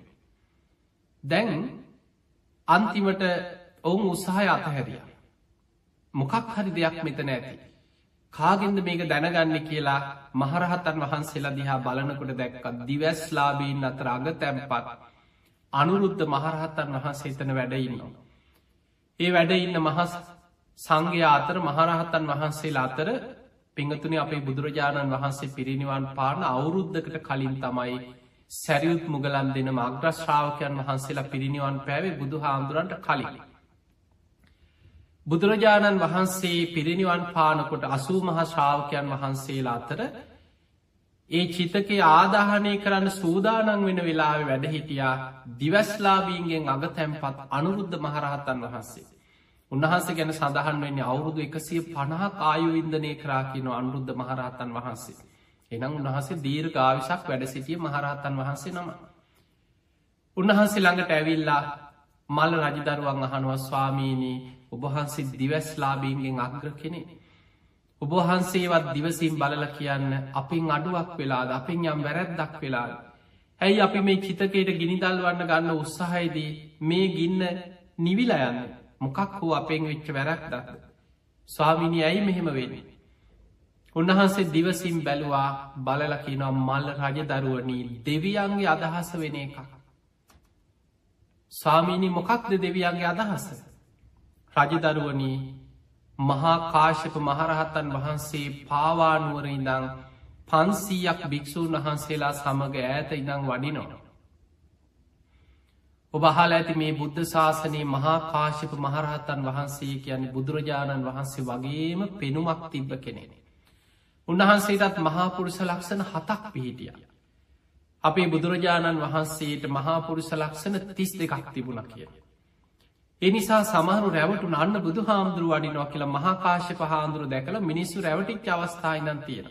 දැන් අන්තිමට ඔවුන් උත්සාහය අතහැරිය. මොකක් හරි දෙයක් මෙතන ඇති. කාගෙන්ද මේක දැනගන්න කියලා මහරහතන් වහන්සේලා දිහා බලනකොට දැක්කත් දිවැස්ලාබීන් අතර අග තැම්පත් අනුරුද්ධ මහරහතන් වහන්සේ එතන වැඩඉන්නවා. ඒ වැඩ ඉන්න මහස් සංඝය අතර මහරහතන් වහන්සේලා අතර පිංහතුනි අපේ බුදුරජාණන් වහන්සේ පිරිනිවන් පාන අවුරුද්ධකට කලින් තමයි සැරියුත් මුගලන් දෙන මග්‍රශ්‍රාවකයන් වහන්සේලා පිරිනිවන් පැවේ බුදු හාමුදුරන්ට කලින්. බුදුරජාණන් වහන්සේ පිරිනිවන් පානකොට අසූ මහ ශ්‍රාවකයන් වහන්සේලා අතර ඒ චිතකේ ආදාහනය කරන්න සූදානන් වෙන වෙලාව වැඩහිටියා දිවස්ලාබීන්ගෙන් අග තැන්පත් අනුරුද්ධ මහරහතන් වහන්සේ. උන්වහන්සේ ගැන සඳහන් වෙන්නේ අවුරුදු එකසිය පණහා ආයුවින්දනය කරා කියන අනුරුද්ධ මහරහතන් වහන්සේ. එනම් උන්වහන්සේ දීර් ගාවිශක් වැඩ සිටිය මහරහතන් වහන්සේ නම. උන්වහන්සේ ළඟට ඇවිල්ලා මල්ල රජදරුවන් අහනුව ස්වාමීනී ඔබහන්සේ දිවැස්ලාබීන්ගෙන් අග්‍ර කෙනෙ. ඔබහන්සේවත් දිවසිම් බලල කියන්න අපින් අඩුවක් වෙලාද අපින් යම් වැරැද්දක් වෙලාද. ඇයි අපි මේ චිතකයට ගිනිදල් වන්න ගන්න උත්සාහයිදී මේ ගින්න නිවිල යන්න. මොකක් හෝ අපෙන් වෙච්ච වැරැක්දක් ස්වාමිනි ඇයි මෙහෙම වෙන්නේ. උන්වහන්සේ දිවසිම් බැලුවා බලලකිනම් මල්ල රජ දරුවනී දෙවියන්ගේ අදහස වෙන එකක්. ස්වාමීනි මොකක්ද දෙවියන්ගේ අදහස. රජදරුවනී මහා කාශප මහරහත්තන් වහන්සේ පාවානුවර ඉඳං පන්සීයක් භික්‍ෂූන් වහන්සේලා සමඟ ඈත ඉඳං වඩිනවා. ඔබහල ඇති මේ බුද්ධ ශාසනයේ මහා කාශප මහරහත්තන් වහන්සේ කියන්නේ බුදුරජාණන් වහන්සේ වගේම පෙනුමක් තිබ්බ කෙනෙන. උන්වහන්සේටත් මහාපුරුෂ ලක්ෂණ හතක් පිහිටිය. අපේ බුදුරජාණන් වහන්සේට මහාපුරුෂ ලක්ෂණ තිස් දෙකක් තිබුණ කිය. එනිසා සමහරු රැවටු අන්න බුදු හාමුදුරු වඩිනවා කියලා මහාකාශප හාමුදුරු දැකළ මිනිස්සු රැවටිච් අවස්ථායිනන් තියෙන.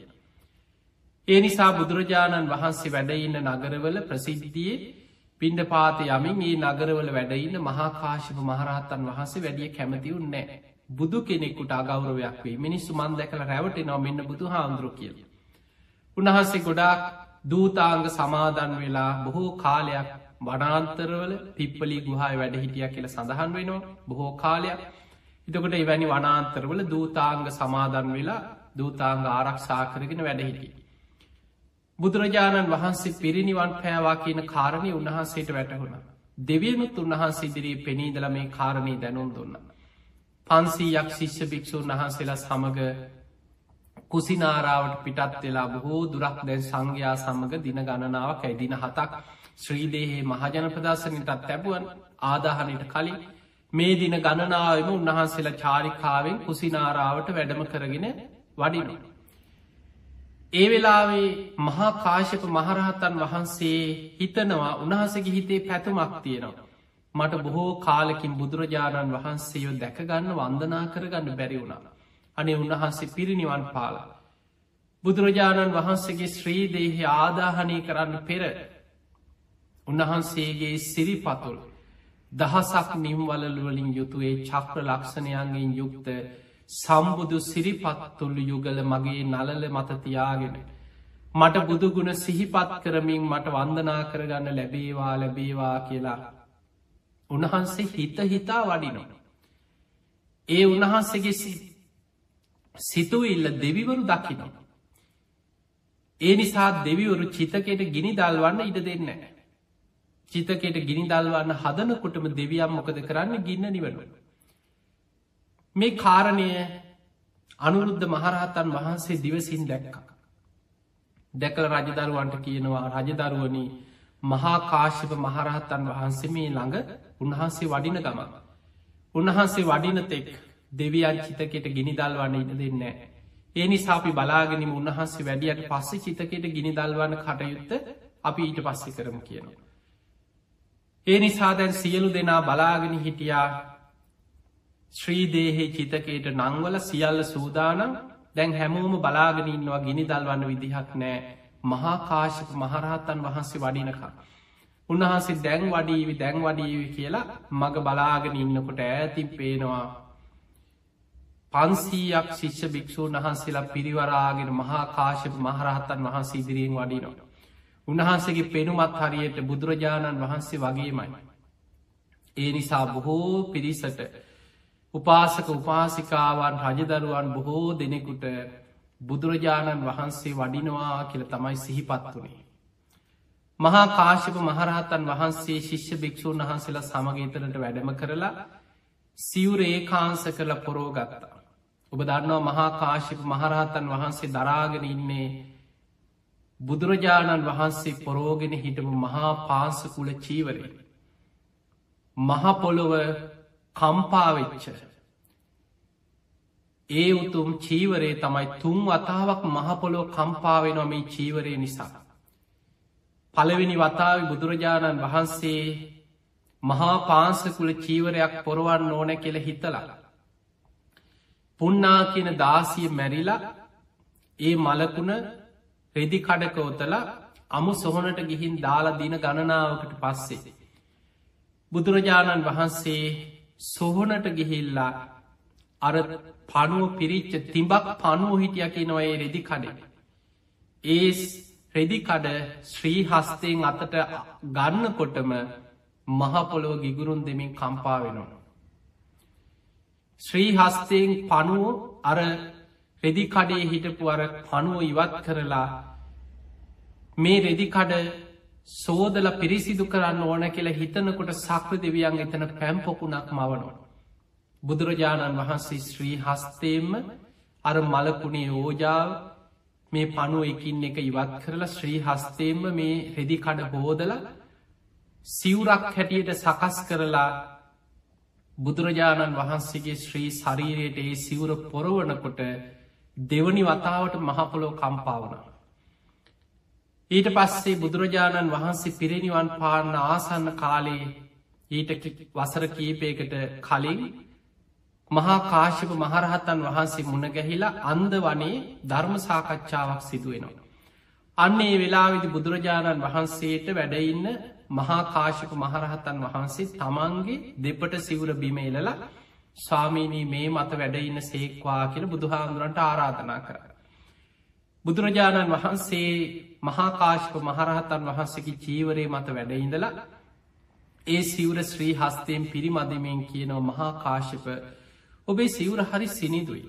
ඒ නිසා බුදුරජාණන් වහන්සේ වැඩඉන්න නගරවල ප්‍රසිද්ධියේ පින්ඩ පාත යමින් ඒ නගරවල වැඩඉන්න මහාකාශප මහරහත්තන් වහන්සේ වැඩිය කැමතිවුන් නෑ බුදු කෙනෙකුට අගෞරවයක් වේ මිනිස්සු මන් දැකළ රැවට නව මෙන්න බුදු හාමුදුරු කියල. උන්වහන්සේ ගොඩාක් දූතාංග සමාදන් වෙලා බොහෝ කාලයක් වනාන්තරවල පිප්පලි ගුහාය වැඩ හිටිය කියල සඳහන් වෙනවා බොහෝ කාලයක් එතකොට එවැනි වනාන්තරවල දූතාංග සමාදන් වෙලා දූතාංග ආරක්ෂා කරගෙන වැඩහිටිය. බුදුරජාණන් වහන්සේ පිරිනිවන් පෑවා කියන කාරණය උන්වහන්සේට වැටහුණ. දෙවියනුත් උන්වහන්සේ ඉදිරී පෙනීදල මේ කාරණී දැනුම් දුන්න. පන්සීයක් ශිෂ්‍ය භික්‍ෂූන් වහන්සේලා සමඟ කුසිනාරාවට පිටත් වෙලා බොහෝ දුරක් දැන් සංඝයා සමඟ දින ගණනාවක් ඇදින හතක් ශ්‍රීදේහේ මහජන ප්‍රදර්ශනටත් තැබුවන් ආදාහනයට කලින් මේ දින ගණනාවම උන්වහන්සේලා චාරිකාවෙන් කුසිනාරාවට වැඩම කරගෙන වඩිනවා. ඒ වෙලාවේ මහා කාශක මහරහතන් වහන්සේ හිතනවා උන්හසගේ හිතේ පැතුමක් තියෙනවා. මට බොහෝ කාලකින් බුදුරජාණන් වහන්සේයෝ දැකගන්න වන්දනා කරගන්න බැරි වුණා. අනේ උන්වහන්සේ පිරිනිවන් පාලා. බුදුරජාණන් වහන්සේගේ ශ්‍රීදේහි ආදාහනය කරන්න පෙර උන්වහන්සේගේ සිරිපතුල් දහසක් නිම්වලලුවලින් යුතුයේ චක්‍ර ලක්ෂණයන්ගෙන් යුක්ත සම්බුදු සිරිපත්තුල්ලු යුගල මගේ නලල මතතියාගෙන. මට බුදුගුණ සිහිපත් කරමින් මට වන්දනා කරගන්න ලැබේවා ලැබේවා කියලා. උන්වහන්සේ හිත හිතා වඩිනවා. ඒ උන්වහන්සේගේ සිතුවිල්ල දෙවිවරු දකිනවා. ඒ නිසා දෙවිවරු චිතකයට ගිනි දල්වන්න ඉඩ දෙන්න. චිතකයට ගිනි දල්වන්න හදනකොටම දෙවියම් මොකද කරන්න ගින්න නිවරුව. මේ කාරණය අනුරුද්ධ මහරහතන් වහන්සේ දිවසින් දැක්ක. දැකල රජදරුවන්ට කියනවා රජදරුවනි මහා කාශ්‍යප මහරහත්තන් වහන්සේ මේ ළඟ උන්වහන්සේ වඩින ගම. උන්වහන්සේ වඩිනතෙක් දෙවියන් චිතකෙට ගිනි දල්වන්න ඉට දෙන්න. ඒ නිසාපි බලාගෙනම උන්වහන්සේ වැඩියට පස්සේ චිතකෙට ගිනි දල්වන්න කටයුත්ත අපි ඊට පස්සෙ කරම කියනවා. ඒ නිසා දැන් සියලු දෙනා බලාගෙන හිටියා ශ්‍රීදේහේ චිතකයට නංවල සියල්ල සූදානම් දැන් හැමෝම බලාගෙනන්නවා ගිනි දල්වන්න විදිහක් නෑ මහා කාශක මහරහත්තන් වහන්සේ වඩිනකා. උන්වහන්සේ දැන් වඩීවි දැන් වඩීවි කියලා මග බලාගෙන ඉන්නකොට ඇතින් පේනවා පන්සීයක් ශිෂ්‍ය භික්‍ෂූන් වහන්සේලා පිරිවරාගෙන මහා කාශප මහරහත්තන් වහන්සේ ඉදිරියෙන් වඩිනවා. උන්වහන්සේගේ පෙනුමත් හරියට බුදුරජාණන් වහන්සේ වගේමයි. ඒ නිසා බොහෝ පිරිසට උපාසක උපාසිකාවන් රජදරුවන් බොහෝ දෙනෙකුට බුදුරජාණන් වහන්සේ වඩිනවා කියල තමයි සිහිපත් වනේ. මහා කාශප මහරහතන් වහන්සේ ශිෂ්‍ය භික්‍ෂූන් වහන්සේලා සමගේතරට වැඩම කරලා සිවුර ඒකාන්ස කළ පොරෝගත්තා. ඔබ දන්නවා මහා කාශිප මහරහතන් වහන්සේ දරාගෙන ඉන්නේ බුදුරජාණන් වහන්සේ පොරෝගෙන හිටපු මහා පාසකුල චීවරය. මහපොළොව කම්පාවෙච්ච. ඒ උතුම් චීවරේ තමයි තුන් වතාවක් මහපොලෝ කම්පාවෙනවා මේ චීවරය නිසා. පළවෙනි වතාව බුදුරජාණන් වහන්සේ මහා පාංසකුල චීවරයක් පොරුවන් ඕන කෙළ හිතලා. පුන්නා කියන දාසිය මැරිලා ඒ මලකුණ රෙදි කඩකෝතලා අමු සොහනට ගිහින් දාලා දින ගණනාවකට පස්සේ. බුදුරජාණන් වහන්සේ සොහොනට ගිහිල්ලා අර පනුව පිරිච්ච තිඹක් පනුව හිටියකි නොඒ රෙදි කඩෙන. ඒ රෙදිකඩ ශ්‍රී හස්තයෙන් අතට ගන්නකොටම මහපොළොව ගිගුරුන් දෙමින් කම්පා වෙනවා. ශ්‍රී හස්තයෙන් පනුව අර රෙදිකඩේ හිටපු අර පනුව ඉවත් කරලා මේ රෙදිකඩ සෝදල පිරිසිදු කරන්න ඕන කියලා හිතනකොට සක්‍ර දෙවියන් එතන පැම්පොකුණක් මවනවා. බුදුරජාණන් වහන්සේ ශ්‍රී හස්තේම අර මලකුණේ ඕජාව මේ පණුව එකින් එක ඉවත් කරලා ශ්‍රී හස්තයෙන්ම මේ රෙදි කඩ හෝදල සිවුරක් හැටියට සකස් කරලා බුදුරජාණන් වහන්සේගේ ශ්‍රී ශරීරයට ඒ සිවුර පොරවනකොට දෙවනි වතාවට මහපොලෝ කම්පාවන. ඊට පස්සේ බුදුරජාණන් වහන්සේ පිරිනිවන් පාන්න ආසන්න කාලයේ ඊට වසර කීපයකට කලින් මහා කාශප මහරහතන් වහන්සේ මුණගැහිලා අන්ද වනේ ධර්ම සාකච්ඡාවක් සිදුවෙනවා. අන්නේ වෙලාවිදි බුදුරජාණන් වහන්සේට වැඩඉන්න මහා කාශක මහරහතන් වහන්සේ තමන්ගේ දෙපට සිවුර බිම එලලා ස්වාමීනී මේ මත වැඩඉන්න සේක්වා කියල බුදුහාමුදුරන්ට ආරාධනා කර. බුදුරජාණන් වහන්සේ මහාකාශක මහරහතන් වහන්සේකි චීවරය මත වැඩඉඳලා ඒ සිවර ශ්‍රී හස්තයෙන් පිරිමදිමෙන් කියනව මහා කාශප ඔබේ සිවුර හරි සිනිදුයි.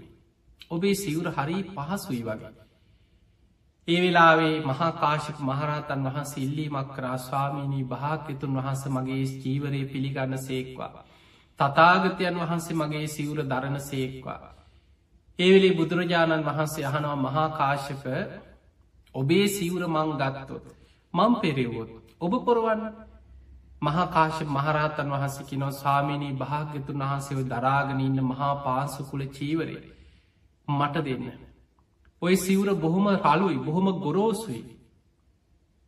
ඔබේ සිවුර හරි පහසුයි වගේ. ඒ වෙලාවේ මහාකාශක මහරහතන් වහස ඉල්ලීමක් කරා ස්වාමීණී භාක්‍යතුන් වහන්ස මගේ ජීවරය පිළිගන්න සේක්වා. තතාගතයන් වහන්සේ මගේ සිවුර දරණ සේක්වා. ඒවෙලේ බුදුරජාණන් වහන්සේ අහනවා මහාකාශක ඔබේ සිවුර මං ගත්තොත්. මං පෙරවුවොත් ඔබ පොරවන්න මහාකාශ මහරහතන් වහසකි නො ස්වාමිනී භාග්‍යතුන් වහන්සේව දරාගෙන ඉන්න මහා පාසුකුල චීවරේ මට දෙන්න. ඔය සිවුර බොහොම රලුයි බොහොම ගොරෝසුයි.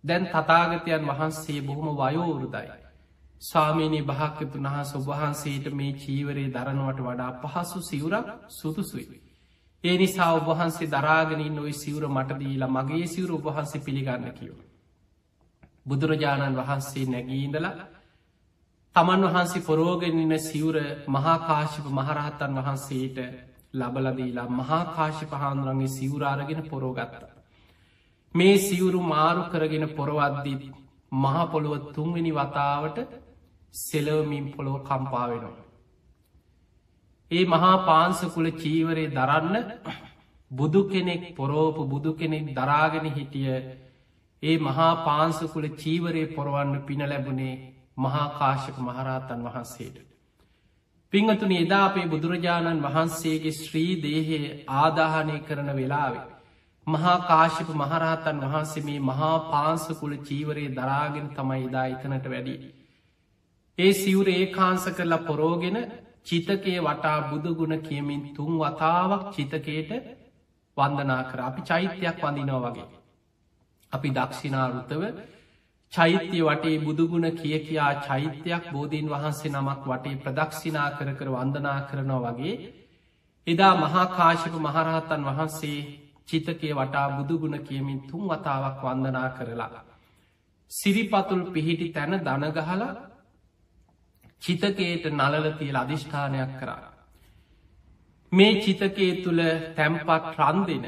දැන් තතාගතයන් වහන්සේ බොහොම වයෝවරුදයි. ස්වාමීනී භාක්‍යතුන් වහස ඔබහන්සේට මේ චීවරේ දරනුවට වඩා පහසු සිවුරක් සුදුසුයි. ඒ නිසා ඔබහන්සේ දරාගෙනින් ඔයි සිවුර මටදීලා මගේ සිවුර ඔබහන්සේ පිළිගන්න කියව. බුදුරජාණන් වහන්සේ නැගීඉඳලා තමන් වහන්සේ පොරෝගෙනන්න සිවුර මහාකාශිප මහරහත්තන් වහන්සේට ලබලදීලා මහාකාශි පහාන්දුරන්ගේ සිවුරාරගෙන පොරෝගත්ත. මේ සිවුරු මාරු කරගෙන පොරවද්දිත් මහපොළොව තුන්වෙනි වතාවට සෙලවමින් පොළොව කම්පාවෙනවා. ඒ මහා පාන්සකුල චීවරය දරන්න බුදු කෙනෙක් පොරෝපු බුදු කෙනෙක් දරාගෙන හිටිය ඒ මහා පාන්සකුල චීවරය පොරවන්න පින ලැබුණේ මහාකාශක මහරහතන් වහන්සේට. පිංහතුන එදා අපේ බුදුරජාණන් වහන්සේගේ ශ්‍රී දේහය ආදාහනය කරන වෙලාවේ. මහා කාශිප මහරහතන් වහන්සේ මේ මහා පාන්සකුල චීවරයේ දරාගෙන තමයි එදා එතනට වැඩි. ඒ සිවුර ඒකාන්ස කරලා පොරෝගෙන චිතකය වටා බුදුගුණ කියමින් තුන් වතාවක් චිතකයට වන්දනා කර අපි චෛත්‍යයක් වඳිනෝ වගේ. අපි දක්ෂිනාරුතව චෛත්‍යය වටේ බුදුගුණ කිය කියා චෛත්‍යයක් බෝධීන් වහන්සේ නමක් වටේ ප්‍රදක්ෂිනා කර කර වන්දනා කරනවා වගේ එදා මහාකාශක මහරහත්තන් වහන්සේ චිතකය වටා බුදුගුණ කියමින් තුන් වතාවක් වන්දනා කරලා. සිරිපතුල් පිහිටි තැන දනගහල චිතකයට නලල තියල අධිෂ්ඨානයක් කරා. මේ චිතකේ තුළ තැම්පත් රන්දෙන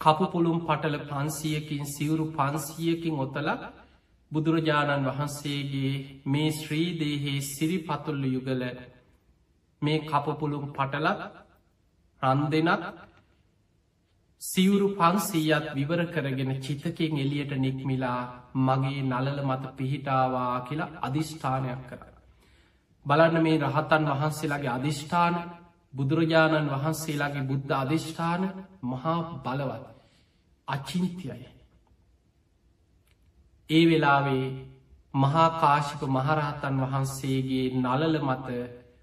කපුපුළුම් පටල පන්සියකින් සිවුරු පන්සියකින් ඔතල බුදුරජාණන් වහන්සේගේ මේ ශ්‍රීදේහේ සිරිපතුල්ල යුගල මේ කපපුළුම් පටලත් රන් දෙනත් සිවුරු පන්සීයත් විවර කරගෙන චිතකෙන් එලියට නික්මිලා මගේ නලල මත පිහිටාවා කියලා අධිෂ්ඨානයක් කර. බලන්න මේ රහතන් වහන්සේලාගේ අධිෂ්ඨාන බුදුරජාණන් වහන්සේලාගේ බුද්ධ අධිෂ්ඨාන මහා බලවත් අචින්තියයි. ඒ වෙලාවේ මහාකාශික මහරහතන් වහන්සේගේ නලල මත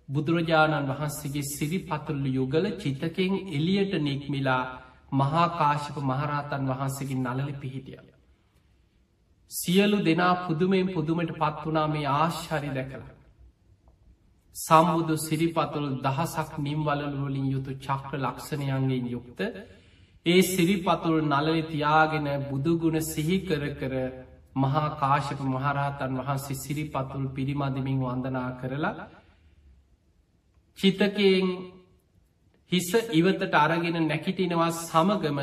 බුදුරජාණන් වහන්සේගේ සිරිපතුල්ල යුගල චිතකෙන් එලියට නික්මිලා මහාකාශික මහරහතන් වහන්සේකින් නලලි පිහිටිය. සියලු දෙනා පුදුමෙන් පුදුමට පත් වනා මේ ආශ්චරි දැකලා. සම්බුදු සිරිපතුල් දහසක් නිම්වලලුවලින් යුතු චක්‍ර ලක්ෂණයන්ගෙන් යුක්ත ඒ සිරිපතුල් නලලි තියාගෙන බුදුගුණ සිහිකර කර මහා කාශක මහරහතන් වහන්සේ සිරිපතුල් පිරිමදිමින් වන්දනා කරලා චිතකයෙන් හිස ඉවතට අරගෙන නැකිටිනවා සමගම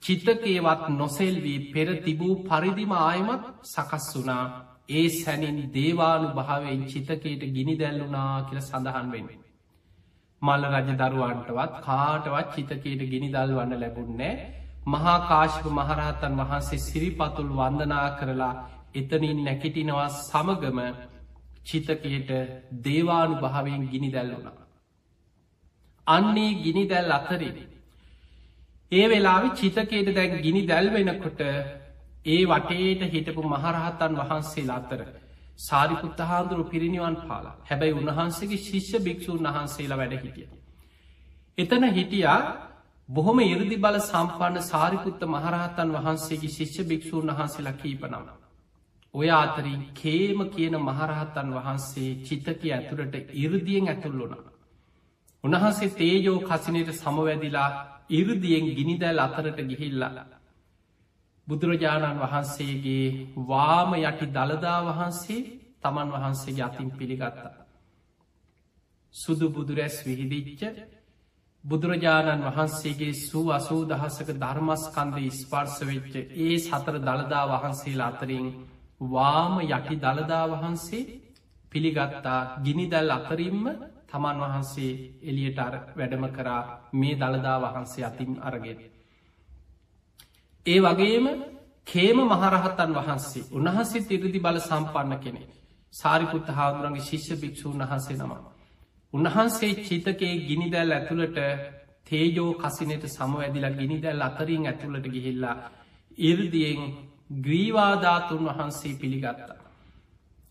චිතකේවත් නොසෙල්වී පෙර තිබූ පරිදිම ආයමත් සකස් වුනා ඒ සැනින් දේවානු භාවෙන් චිතකයට ගිනි දැල්ලුනා කියල සඳහන් වෙන්නේ. මල්ල රජ දරුවන්ටවත් කාටවත් චිතකයට ගිනි දල් වන්න ලැබුන්නෑ මහා කාශප මහරහතන් වහන්සේ සිරිපතුල් වන්දනා කරලා එතනින් නැකිටිනවා සමගම චිතකයට දේවානු භාවෙන් ගිනි දැල්ලුනා. අන්නේ ගිනි දැල් අතරින්. ඒ වෙලාවෙ චිතකයට දැන් ගිනි දැල්වෙනකොට ඒ වටේට හිටපු මහරහතන් වහන්සේලා අතර සාරිපුත්ත හාදුරු පිරිනිවන් පාලා හැබැයි උන්වහන්සේගේ ශිෂ්‍ය භික්‍ෂූන් වහන්සේලා වැඩ හිටිය. එතන හිටියා බොහොම ඉරදි බල සම්පන්න සාරිපුත්ත මහරහතන් වහන්සේගේ ශිෂ්‍ය භික්‍ෂූන් වහන්සේලා කීපනම. ඔය අතරින් කේම කියන මහරහතන් වහන්සේ චිතක ඇතුළට ඉරදියෙන් ඇතුල්ලුනා. උන්වහන්සේ තේජෝ කසිනයට සමවැදිලා ඉරදියෙන් ගිනිදැල් අතරට ගිහිල්ලා. බුදුරජාණන් වහන්සේගේ වාම යටි දළදා වහන්සේ තමන් වහන්සේගේ අතින් පිළිගත්තා. සුදු බුදුරැස් විහිදිච්ච බුදුරජාණන් වහන්සේගේ සූ අසූ දහසක ධර්මස්කන්ද ස්පර්ස වෙච්ච ඒ සතර දළදා වහන්සේලා අතරින් වාම යටි දළදා වහන්සේ පිළිගත්තා ගිනිදැල් අතරින්ම තමන් වහන්සේ එලියට අර වැඩම කරා මේ දළදා වහන්සේ අතින් අරගෙන. ඒ වගේම කේම මහරහතන් වහන්සේ උන්වහන්සේ තිරදි බල සම්පන්න කෙනෙ සාරිපුත්ත හාදුරන්ගේ ශිෂ්‍ය භික්‍ෂූන් වහන්සේ නම. උන්වහන්සේ චිතකයේ ගිනිදැල් ඇතුළට තේජෝ කසිනයට සමවැදිලා ගිනිදැල් අතරින් ඇතුළට ගිහිල්ලා ඉරදියෙන් ග්‍රීවාධාතුන් වහන්සේ පිළිගත්තා.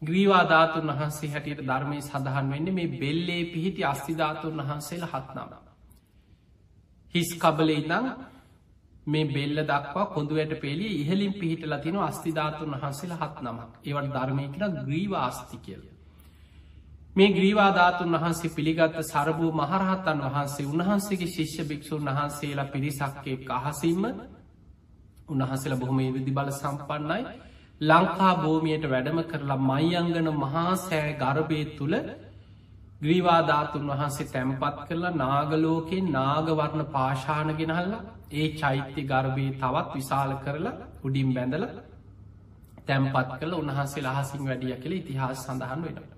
ග්‍රීවාධාතුන් වහන්සේ හැටියට ධර්මය සඳහන් වෙන්න මේ බෙල්ලේ පිහිටි අස්තිධාතුන් වහන්සේල හත්නාව. හිස් කබලේ ඉදං මේ බෙල්ල දක්වා කොඳුවට පෙළි ඉහලින් පිහිටල තින අස්තිධාතුන් වහන්සේලා හත් නමක් ඒවට ධර්මය කර ග්‍රීවාස්ති කියල. මේ ග්‍රීවාධාතුන් වහන්සේ පිළිගත්ත සරභූ මහරහත්තන් වහන්සේ උන්වහන්සේගේ ශිෂ්‍ය භික්‍ෂූන් වහන්සේලා පිරිසක්කේ අහසිම්ම උන්වහන්සේලා බොහොම විදි බල සම්පන්නයි ලංකා භූමියයට වැඩම කරලා මයිංගන මහා සෑ ගර්භය තුළ ග්‍රීවාධාතුන් වහන්සේ තැම්පත් කරලා නාගලෝකෙන් නාගවර්ණ පාශාන ගෙනහල්ලා ඒ චෛත්‍ය ගර්භය තවත් විශාල කරලා උඩින් බැඳල තැම්පත් කළ උන්හන්සේ ලහසින් වැඩිය කළ ඉතිහාස සඳහන් වෙනවා.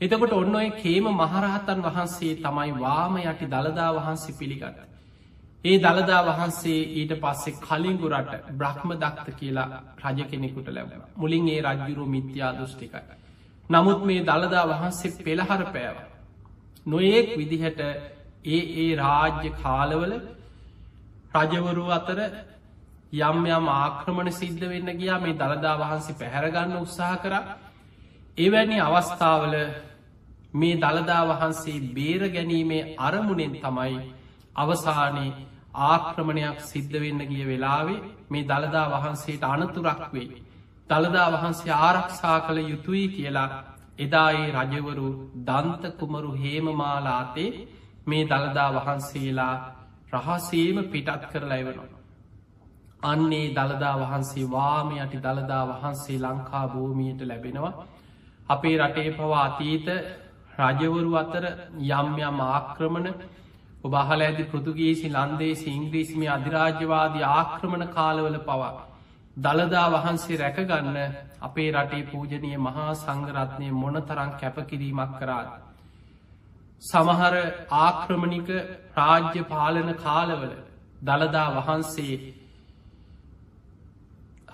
එතකොට ඔන්න ඔය කේම මහරහතන් වහන්සේ තමයි වාම යටි දළදා වහන්සේ පිළිගන්න. ඒ දළදා වහන්සේ ඊට පස්සේ කලින්ගුරට බ්‍රහ්ම දක්ත කියලා රජ කෙනෙකුට ලැබෙන මුලින් ඒ රජ්ජුරු මිත්‍යා දෘෂ්ටිකයි. නමුත් මේ දළදා වහන්සේ පෙළහර පෑව. නොඒක් විදිහට ඒ ඒ රාජ්‍ය කාලවල රජවරු අතර යම් යම් ආක්‍රමණ සිද්ධ වෙන්න ගියා මේ දළදා වහන්සේ පැහැරගන්න උත්සාහ කර එවැනි අවස්ථාවල මේ දළදා වහන්සේ බේර ගැනීමේ අරමුණෙන් තමයි අවසානයේ ආක්‍රමණයක් සිද්ධ වෙන්න ගිය වෙලාවේ මේ දළදා වහන්සේට අනතුරක් වෙයි. දළදා වහන්සේ ආරක්ෂා කළ යුතුයි කියලා එදායේ රජවරු දන්ත කුමරු හේමමාලාතේ මේ දළදා වහන්සේලා රහසේම පිටත් කරලා එවනවා. අන්නේ දළදා වහන්සේ වාම යටි දළදා වහන්සේ ලංකා භූමියයට ලැබෙනවා. අපේ රටේ පවා අතීත රජවරු අතර යම් යම් ආක්‍රමණ ඔබහල ඇති පෘතුගේසි ලන්දේ ඉංග්‍රීසිමි අධිරාජ්‍යවාදී ආක්‍රමණ කාලවල පවා. දළදා වහන්සේ රැකගන්න අපේ රටේ පූජනය මහා සංගරත්නය මොන තරං කැපකිරීමක් කරාද. සමහර ආක්‍රමණික රාජ්‍ය පාලන කාලවල දළදා වහන්සේ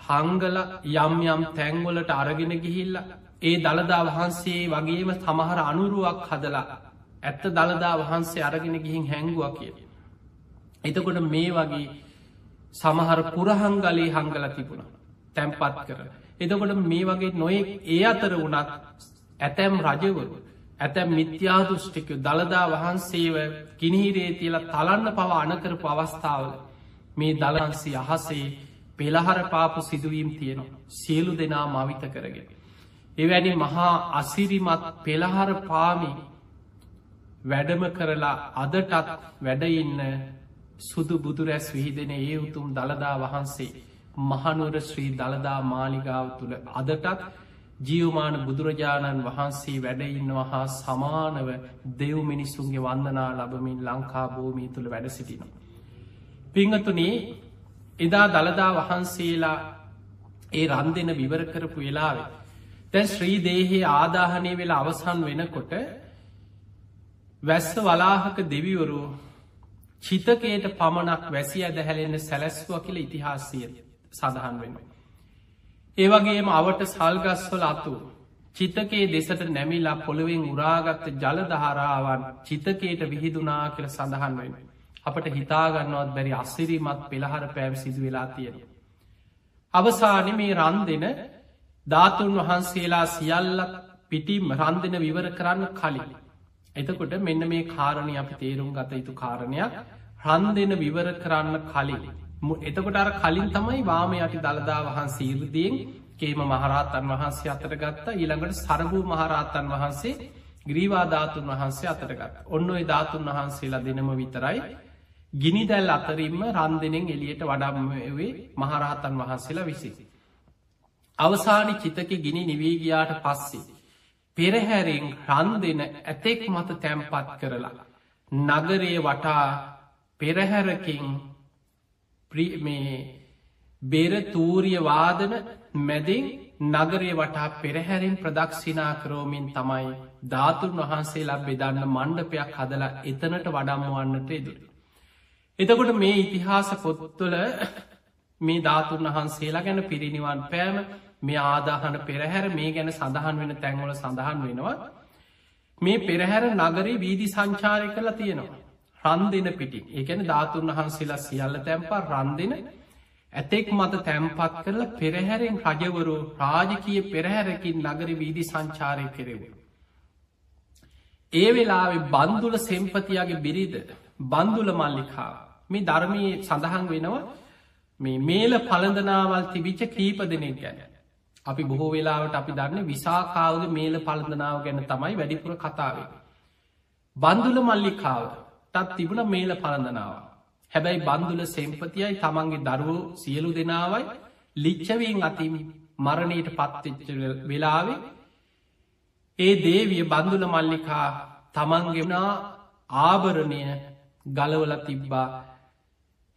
හංගල යම් යම් තැංගොලට අරගෙන ගිහිල්ල ඒ දළදා වහන්සේ වගේම සමහර අනුරුවක් හදලා ඇත්ත දළදා වහන්සේ අරගෙන ගිහින් හැංගුවක් කිය. එතකොට මේ වගේ සමහර පුරහංගලේ හංගල තිබුණ තැම්පත් කර. එතකොට මේ වගේ නොයෙක් ඒ අතර වනත් ඇතැම් රජවරු ඇතැම් මිත්‍යාදුෘෂ්ටිකය දළදා වහන්සේව කිනිහිරේ තියලා තලන්න පව අනකරපු අවස්ථාවල මේ දලන්සි අහසේ පෙළහර පාපු සිදුවීම් තියෙනවා සියලු දෙනා මවිත කරගෙන. එවැනි මහා අසිරිමත් පෙළහර පාමි වැඩම කරලා අදටත් වැඩඉන්න සුදු බුදුරැස් විහිදෙන ඒ උතුම් දළදා වහන්සේ මහනුවර ශ්‍රී දළදා මාලිගාව තුළ අදටත් ජියවමාන බුදුරජාණන් වහන්සේ වැඩඉන්නවා හා සමානව දෙව් මිනිස්සුන්ගේ වන්දනා ලබමින් ලංකා භූමී තුළ වැඩ සිටින. පිංහතුනේ එදා දළදා වහන්සේලා ඒ රන් දෙන විවර කරපු වෙලාවේ. තැන් ශ්‍රී දේහේ ආදාහනය වෙලා අවසන් වෙනකොට වැස්ස වලාහක දෙවිවරු චිතකයට පමණක් වැසි ඇදහැලෙන්න සැලැස්වා කියල ඉතිහාසය සඳහන් වෙනවා. ඒවගේම අවට සල්ගස්වල අතු චිතකේ දෙසට නැමිලා පොළොවෙන් උරාගත්ත ජලදහරාවන් චිතකයට විහිදුනා කියල සඳහන් වෙන. අපට හිතාගන්නවත් බැරි අස්සිරීමත් පෙළහර පෑම් සිදු වෙලා තියෙන. අවසාන මේ රන් දෙන ධාතුන් වහන්සේලා සියල්ලක් පිටිම් රන් දෙන විවර කරන්න කලින්. එතකොට මෙන්න මේ කාරණය අපි තේරුම් ගත යුතු කාරණයක් රන් දෙන විවර කරන්න කලින්. එතකොට අර කලින් තමයි වාම යටි දළදා වහන්සේ ඉරදියෙන් කේම මහරහතන් වහන්සේ අතර ගත්තා ඊළඟට සරභූ මහරහතන් වහන්සේ ග්‍රීවාධාතුන් වහන්සේ අතරගත් ඔන්න ඔය ධාතුන් වහන්සේලා දෙනම විතරයි ගිනි දැල් අතරින්ම රන් දෙනෙන් එලියට වඩම්වේ මහරහතන් වහන්සේලා විසි. අවසානි චිතක ගිනි නිවීගයාට පස්සේ. පෙරහැරෙන් රන් දෙන ඇතෙක් මත තැම්පත් කරලා. නගරේ වටා පෙරහැරකින් මේ බෙර තූරිය වාදන මැදින් නගරය වටා පෙරහැරෙන් ප්‍රදක්ෂිනා කරෝමින් තමයි ධාතුන් වහන්සේලා බෙදන්න මණ්ඩපයක් හදලා එතනට වඩම්මුවන්නට එදුර. එතකොට මේ ඉතිහාස පොත්තුල මේ ධාතුන් වහන්සේලා ගැන පිරිනිවන් පෑම මේ ආදාහන පෙරහැර මේ ගැන සඳහන් වෙන තැන්වල සඳහන් වෙනවා. මේ පෙරහැර නගරේ වීදි සංචාරය කළ තියෙනවා. රන් දෙන පිටි ඒගැන ධාතුන් වහන්සේලා සියල්ල තැම්පා රන් දෙන ඇතෙක් මත තැම්පත් කරල පෙරහැරෙන් රජවරු රාජකය පෙරහැරකින් නගර වීදි සංචාරය කෙරෙව. ඒ වෙලාවෙ බන්දුල සෙම්පතියාගේ බිරිද බන්දුල මල්ලිකා මේ ධර්මී සඳහන් වෙනවා මේ මේල පළඳනාවල් තිබිච්ච කීප දෙනෙක් ගැන. අපි බොහෝ වෙලාවට අපි දන්න විසාකාවද මේල පළඳනාව ගැන තමයි වැඩිපුර කතාවේ. බන්දුල මල්ලිකාව තත් තිබුණ මේල පළඳනාව. හැබැයි බන්දුල සෙම්පතියයි තමන්ගේ දරුවෝ සියලු දෙනාවයි ලිච්චවීන් අතින් මරණයට පත්තිච්ච වෙලාවේ ඒ දේවිය බන්දුල මල්ලිකා තමන්ගෙනා ආභරණය ගලවල තිබ්බා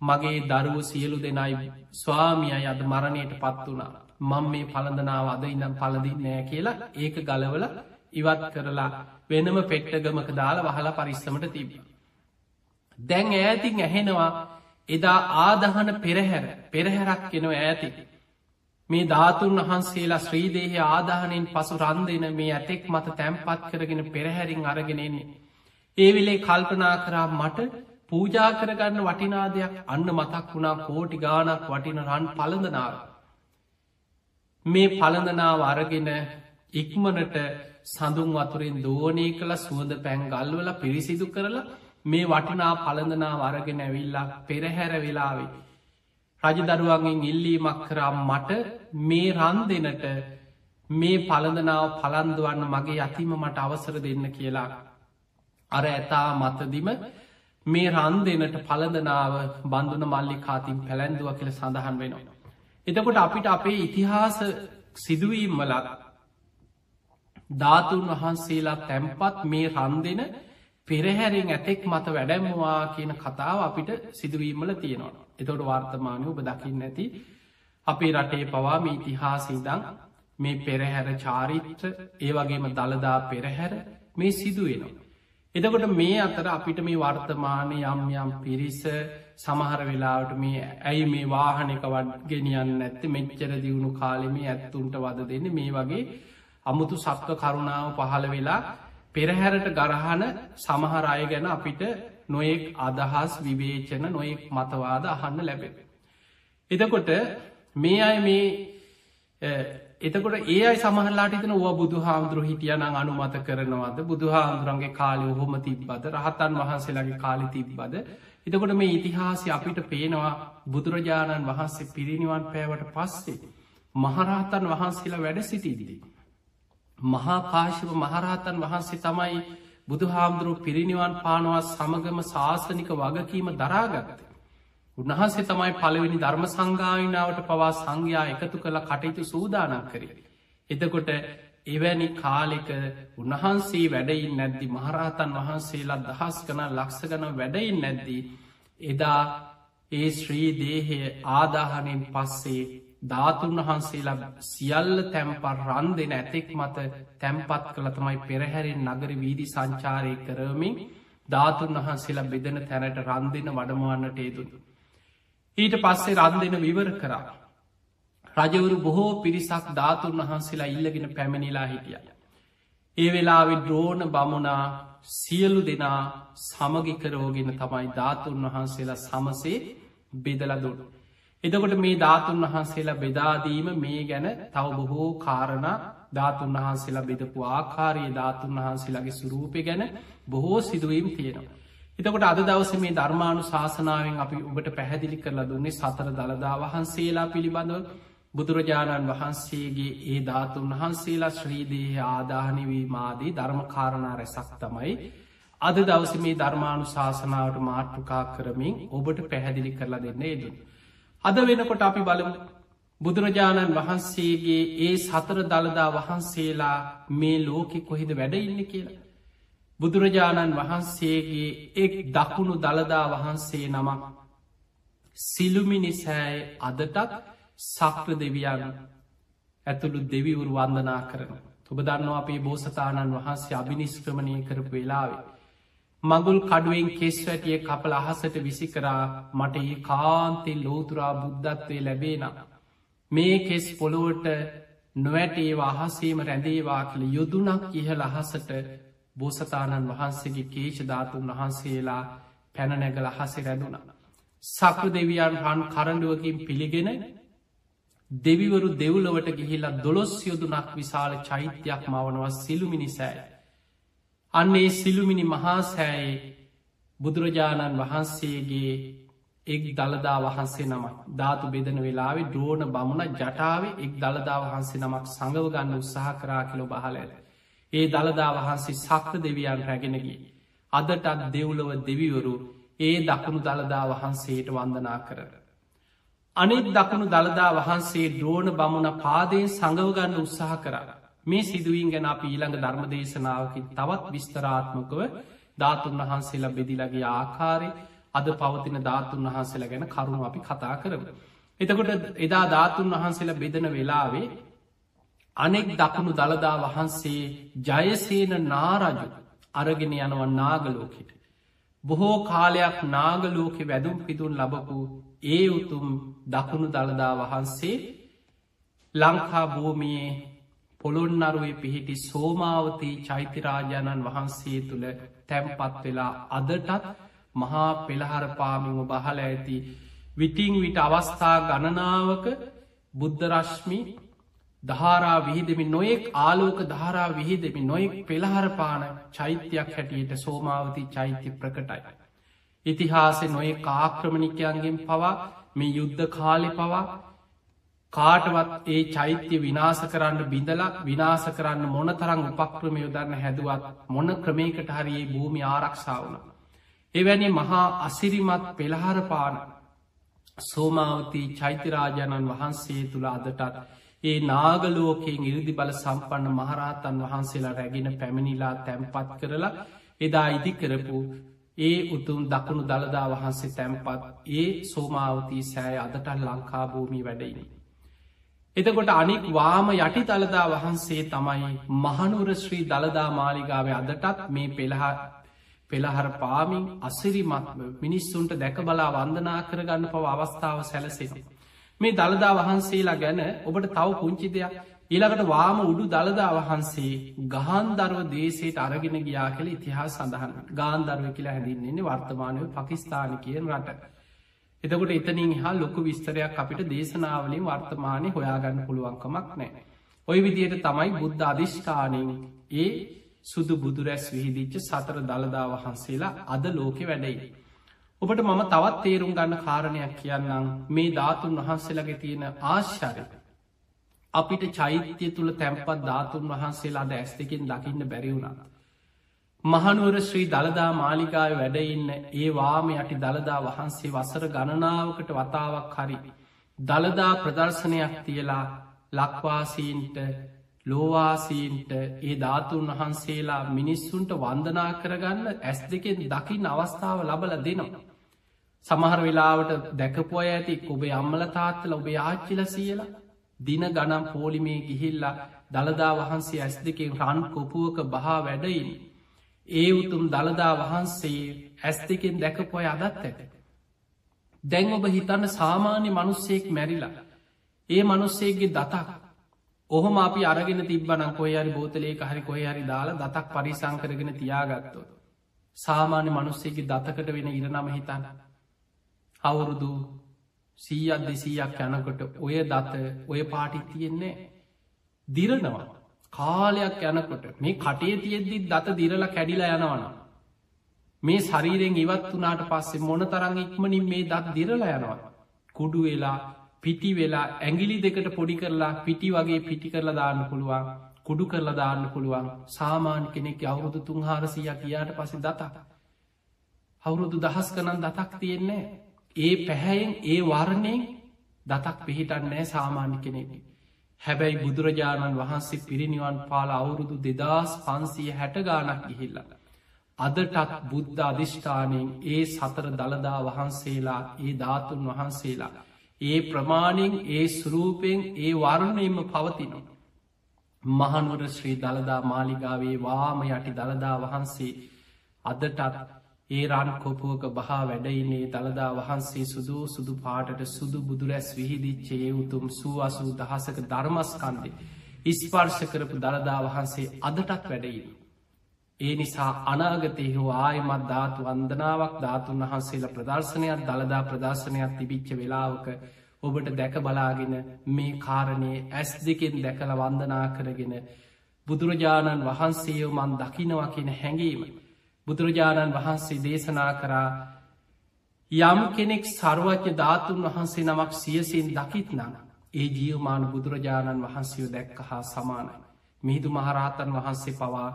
මගේ දරුව සියලු දෙනයි ස්වාමිය අද මරණයට පත් වුණා මං මේ පළඳනාව අද ඉනම් පලදින් නෑ කියලා ඒක ගලවල ඉවත් කරලා වෙනම පෙට්ටගමක දාලා වහලා පරිස්සමට තිබිය. දැන් ඈතින් ඇහෙනවා එදා ආදහන පෙරහැර පෙරහැරක් කෙනව ඇති. මේ ධාතුන් වහන්සේලා ශ්‍රීදේහය ආදාහනෙන් පසු රන් දෙන මේ ඇතෙක් මත තැම්පත් කරගෙන පෙරහැරින් අරගෙනෙන්නේ. ඒවිලේ කල්පනා කරා මට පූජා කරගන්න වටිනාදයක් අන්න මතක් වුණා කෝටි ගානක් වටින රන් පළඳනාව. මේ පළඳනාව අරගෙන ඉක්මනට සඳුන් වතුරෙන් දෝනය කළ සුවඳ පැන් ගල්වල පිරිසිදු කරලා මේ වටිනා පළඳනා වරගෙන ඇවිල්ලා පෙරහැර වෙලාවේ. රජදරුවන්ගෙන් ඉල්ලීමක් කරම් මට මේ රන් දෙනට මේ පළඳනාව පලන්දුවන්න මගේ අතිම මට අවසර දෙන්න කියලා. අර ඇතා මතදිම මේ රන් දෙනට පළඳනාව බන්ධන මල්ලි කාතින් පැළැන්දුව කියල සඳහන් වෙනවා. එතකොට අපිට අපේ ඉතිහාස සිදුවීම් වලත් ධාතුන් වහන්සේලා තැම්පත් මේ රන් දෙන පෙරහැරෙන් ඇතෙක් මත වැඩැම්මවා කියන කතාව අපිට සිදුවීමල තියෙනවා. එතොට වර්තමානය ඔබ දකින්න ඇති අපේ රටේ පවා මේ ඉතිහාසීදං මේ පෙරහැර චාරිත්‍ර ඒවගේම දළදා පෙරහැර මේ සිදුවෙනවා. එතකොට මේ අතර අපිට මේ වර්තමානය යම් යම් පිරිස සමහර වෙලාවට මේ ඇයි මේ වාහනක වඩගෙනියන්න ඇත්ත මෙච්චර දියුණු කාලෙමේ ඇත්තුන්ට වද දෙන්න. මේ වගේ අමුතු සත්ව කරුණාව පහළ වෙලා පෙරහැරට ගරහන සමහර අය ගැන අපිට නොයෙක් අදහස් විවේචන නොයෙක් මතවාද අහන්න ලැබෙන. එතකොට මේ අය මේ එතකොට ඒ අයි සමහලාටිතන ඕ බුදු හාමුදුරු හිටියනං අනුමත කරනවද? බුදු හාමුදුරන්ගේ කාලය ඔහොම තිබ්බද? රහතන් වහන්සේලාගේ කාලි තිබ්බද? එතකොට මේ ඉතිහාසය අපිට පේනවා බුදුරජාණන් වහන්සේ පිරිනිවන් පෑවට පස්සේ මහරහතන් වහන්සේලා වැඩ සිටිදිී. මහාකාශව මහරහතන් වහන්සේ තමයි බුදු හාමුදුරුව පිරිනිවන් පානවා සමගම ශාසනික වගකීම දරාගත්ත. උන්වහන්සේ තමයි පළවෙනි ධර්ම සංගායනාවට පවා සංඝයා එකතු කළ කටයුතු සූදානක් කරේ. එතකොට එවැනි කාලෙක උන්වහන්සේ වැඩයින් නැද්දි මහරහතන් වහන්සේලා දහස් කන ලක්ෂ ගන වැඩයින් නැද්දී. එදා ඒ ශ්‍රී දේහය ආදාහනෙන් පස්සේ ධාතුන් වහන්සේලා සියල්ල තැම්පත් රන් දෙන ඇතෙක් මත තැම්පත් කළ තමයි පෙරහැරෙන් නගර වීදි සංචාරය කරමින් ධාතුන් වහන්සේලා බෙදන තැනට රන් දෙන වඩමවන්නට ඒදුන්. ඊට පස්සේ රන් දෙන විවර කරා. රජවරු බොහෝ පිරිසක් ධාතුන් වහන්සේලා ඉල්ලගෙන පැමිණිලා හිටිය. ඒ වෙලාවෙ ද්‍රෝණ බමුණා සියලු දෙනා සමගිකරෝගෙන තමයි ධාතුන් වහන්සේලා සමසේ බෙදලදුට. එතකොට මේ ධාතුන් වහන්සේලා බෙදාදීම මේ ගැන තව බොහෝ කාරණ ධාතුන් වහන්සේලා බෙදපු ආකාරයේ ධාතුන් වහන්සේලාගේ සුරූපය ගැන බොහෝ සිදුවීම් තියෙනවා. එතකොට අද දවස මේ ධර්මාණු ශාසනාවෙන් අපි ඔබට පැහැදිලි කරලා දුන්නේ සතර දළදා වහන්සේලා පිළිබඳව බුදුරජාණන් වහන්සේගේ ඒ ධාතුන් වහන්සේලා ශ්‍රීදේහ ආදාහනවීමාදී ධර්මකාරණා රැසක් තමයි අද දවස මේ ධර්මාණු ශාසනාවට මාට්ටුකා කරමින් ඔබට පැහැදිලි කරලා දෙන්න ඒදුන්. අද වෙනකොට අපි බලමු බුදුරජාණන් වහන්සේගේ ඒ සතර දළදා වහන්සේලා මේ ලෝකෙ කොහිද වැඩඉන්න කියලා. බුදුරජාණන් වහන්සේගේ එක් දකුණු දළදා වහන්සේ නමක් සිළුමිනිසෑය අදටත් සක්‍ර දෙවියන් ඇතුළු දෙවිවුරු වන්දනා කරන. ඔබ දන්නවා අපේ බෝසතාණන් වහන්සේ අභිනිස්ක්‍රමණය කරපු වෙලාවේ. මගුල් කඩුවෙන් කෙස් වැටිය කපල අහසට විසි කරා මට ඒ කාන්තෙල් ලෝතුරා බුද්ධත්වය ලැබේනම්. මේ කෙස් පොළොවට නොවැටේ අහසේම රැඳේවා කළ යොදුනක් ඉහල අහසට බෝසතාණන් වහන්සේගේ කේෂධාතුන් වහන්සේලා පැනනැගල අහසෙ රැඳුන. සක්‍ර දෙවියන් හන් කරඩුවකින් පිළිගෙන දෙවිවරු දෙව්ලවට ගිහිලා දොළොස් යොදුනක් විශාල චෛත්‍යයක් මවනවා සිළුමිනිසෑය. අන්නේ සිළුමිනි මහාසෑයේ බුදුරජාණන් වහන්සේගේ එක් දළදා වහන්සේ නමක් ධාතු බෙදන වෙලාවේ ද්‍රෝණ බමුණ ජටාවේ එක් දළදා වහන්සේ නමක් සඟව ගන්න උත්සාහ කරා කියලො බහලඇද. ඒ දළදා වහන්සේ සක්‍ර දෙවියන් රැගෙනගී. අදටත් දෙව්ලව දෙවිවරු ඒ දකුණු දළදා වහන්සේට වන්දනා කරර. අනිත් දකුණු දළදා වහන්සේ ද්‍රෝණ බමුණ පාදයෙන් සඟවගන්න උත්සාහ කරන්න. මේ සිදුවීන් ගැන අප ඊළඟ ධර්ම දේශනාවකින් තවත් විස්තරාත්මකව ධාතුන් වහන්සේලා බෙදිලගේ ආකාරය අද පවතින ධාතුන් වහන්සේලා ගැන කරුණු අපි කතා කරම. එතකොට එදා ධාතුන් වහන්සේලා බෙදන වෙලාවේ අනෙක් දකුණු දළදා වහන්සේ ජයසේන නාරජු අරගෙන යනවන් නාගලෝකෙට. බොහෝ කාලයක් නාගලෝකෙ වැදුම් පිදුන් ලබපු ඒ උතුම් දකුණු දළදා වහන්සේ ලංකා භූමියයේ පොළොන්නරුවේ පිහිටි සෝමාවතී චෛත්‍යරාජාණන් වහන්සේ තුළ තැම්පත් වෙලා අදටත් මහා පෙළහර පාමිම බහල ඇති විටිං විට අවස්ථා ගණනාවක බුද්ධරශ්මි දහරා විහිදමි නොයෙක් ආලෝක දහරා විහිදමි නොයෙක් පෙළහරපාන චෛත්‍යයක් හැටියට සෝමාවති චෛත්‍ය ප්‍රකටයි. ඉතිහාසෙ නොයෙක් ආක්‍රමණිකයන්ගෙන් පවා මේ යුද්ධ කාලෙ පවා කාටවත් ඒ චෛත්‍ය විනාස කරන්න බිඳලා විනාස කරන්න මොන තරං උපක්‍රම යොදන්න හැදුවත් මොන ක්‍රමයකට හරියේ භූමි ආරක්ෂාවන. එවැනි මහා අසිරිමත් පෙළහරපාන සෝමාවතී චෛත්‍යරාජාණන් වහන්සේ තුළ අදටත් ඒ නාගලෝකයෙන් ඉරදි බල සම්පන්න මහරහතන් වහන්සේලා රැගෙන පැමිණිලා තැම්පත් කරලා එදා ඉදි කරපු ඒ උතුම් දකුණු දළදා වහන්සේ තැම්පත් ඒ සෝමාවතී සෑය අදටල් ලංකා භූමි වැඩයිනි. එතකොට අනික් වාම යටි දළදා වහන්සේ තමයි මහනුර ශ්‍රී දළදා මාලිගාව අදටත් මේ පෙළහා පෙළහර පාමින් අසිරිමත්ම මිනිස්සුන්ට දැක බලා වන්දනා කරගන්න පව අවස්ථාව සැලසෙන. මේ දළදා වහන්සේලා ගැන ඔබට තව පුංචි දෙයක් ඊළඟට වාම උඩු දළදා වහන්සේ ගහන්දරව දේශයට අරගෙන ගියා කළ ඉතිහා සඳහන් ගාන්දරව කියලා හැඳින්න්නේ වර්තමානය පකිස්ථාන කියෙන් රට. එතකොට එතනින් හා ලොකු විස්තරයක් අපිට දේශනාවලින් වර්තමානය හොයාගන්න පුළුවන්කමක් නෑ. ඔය විදියට තමයි බුද්ධ අධිෂ්ඨානයෙන් ඒ සුදු බුදුරැස් විහිදිච්ච සතර දළදා වහන්සේලා අද ලෝකෙ වැඩයි. ඔබට මම තවත් තේරුම් ගන්න කාරණයක් කියන්නම් මේ ධාතුන් වහන්සේලගේ තියෙන ආශ්චරය. අපිට චෛත්‍යය තුළ තැම්පත් ධාතුන් වහන්සේලා ද ඇස් දෙකින් දකින්න බැරිවුණා. මහනුවර ශ්‍රී දළදා මාලිකාය වැඩඉන්න ඒ වාම යටි දළදා වහන්සේ වසර ගණනාවකට වතාවක් හරි. දළදා ප්‍රදර්ශනයක් තියලා ලක්වාසීන්ට ලෝවාසීන්ට ඒ ධාතුන් වහන්සේලා මිනිස්සුන්ට වන්දනා කරගන්න ඇස් දෙකෙන් දකිින් අවස්ථාව ලබල දෙනවා. සමහර වෙලාවට දැකපොය ඇති ඔබේ අම්මල තාත්තල ඔබේ ආච්චිල සියලා දින ගනම් පෝලිමේ ගිහිල්ලා දළදා වහන්සේ ඇස් දෙකෙන් රන් කොපුුවක බහා වැඩයින්. ඒ උතුම් දළදා වහන්සේ ඇස් දෙකෙන් දැකපොය අදත් ඇත. දැන් ඔබ හිතන්න සාමාන්‍ය මනුස්සයෙක් මැරිලා. ඒ මනුස්සේගේ දතක් ඔහොම අපි අරගෙන තිබ්බන කොයරි බෝතලේ හරි කොය හරි දාලා දතක් පරිසංකරගෙන තියාගත්තොත්. සාමාන්‍ය මනුස්සේගේ දතකට වෙන ඉරනම හිතන්න. අවුරුදු සීයක් දෙසීයක් යනකොට ඔය දත ඔය පාටි තියෙන්නේ දිරනවා. කාලයක් යනකොට මේ කටේ තියෙද්දි දත දිරලා කැඩිලා යනවනම්. මේ ශරීරෙන් ඉවත් වනාට පස්සේ මොන තරං ඉක්මනින් මේ දත් දිරලා යනවා. කුඩු වෙලා පිටි වෙලා ඇගිලි දෙකට පොඩි කරලා පිටි වගේ පිටි කරලා දාන්න පුළුවන් කුඩු කරලා දාන්න පුළුවන් සාමාන්‍ය කෙනෙක් අවුරුදු තුන්හාරසියක් කියාට පසි දතක්. අවුරුදු දහස් කනන් දතක් තියෙන්නේ ඒ පැහැයෙන් ඒ වර්ණයෙන් දතක් පිහිටන්නෑ සාමාන්‍ය කෙනෙක්. හැබැයි බුදුරජාණන් වහන්සේ පිරිනිවන් පාල අවුරුදු දෙදස් පන්සිය හැට ගානක් ගිහිල්ලට. අදටත් බුද්ධ අධිෂ්ඨානයෙන් ඒ සතර දළදා වහන්සේලා ඒ ධාතුන් වහන්සේලා. ඒ ප්‍රමාණෙන් ඒ සුරූපයෙන් ඒ වරුණයෙන්ම පවතිනවා. මහනුවර ශ්‍රී දළදා මාලිගාවේ වාම යටි දළදා වහන්සේ අදටත් ඒ රන් කොපුුවක බහා වැඩයිනේ දළදා වහන්සේ සුදු සුදු පාටට සුදු බුදුරැස් විහිදිච්චේ උතුම් සූ අසූ දහසක ධර්මස්කන්දේ. ඉස්පර්ශ කරපු දළදා වහන්සේ අදටත් වැඩයින. ඒ නිසා අනාගතය හෝ ආයමත් ධාතු වන්දනාවක් ධාතුන් වහන්සේලා ප්‍රදර්ශනයක් දළදා ප්‍රදර්ශනයක් තිබිච්ච වෙලාවක ඔබට දැක බලාගෙන මේ කාරණය ඇස් දෙකෙන් දැකළ වන්දනා කරගෙන බුදුරජාණන් වහන්සේයෝ මන් දකිනවා කියෙන හැඟීම බුදුරජාණන් වහන්සේ දේශනා කරා යම් කෙනෙක් සර්වඥ ධාතුන් වහන්සේ නමක් සියසින් දකිත්නම් ඒ ජියවමාන බුදුරජාණන් වහන්සයෝ දැක්ක හා සමානයි මිහිදු මහරහතන් වහන්සේ පවා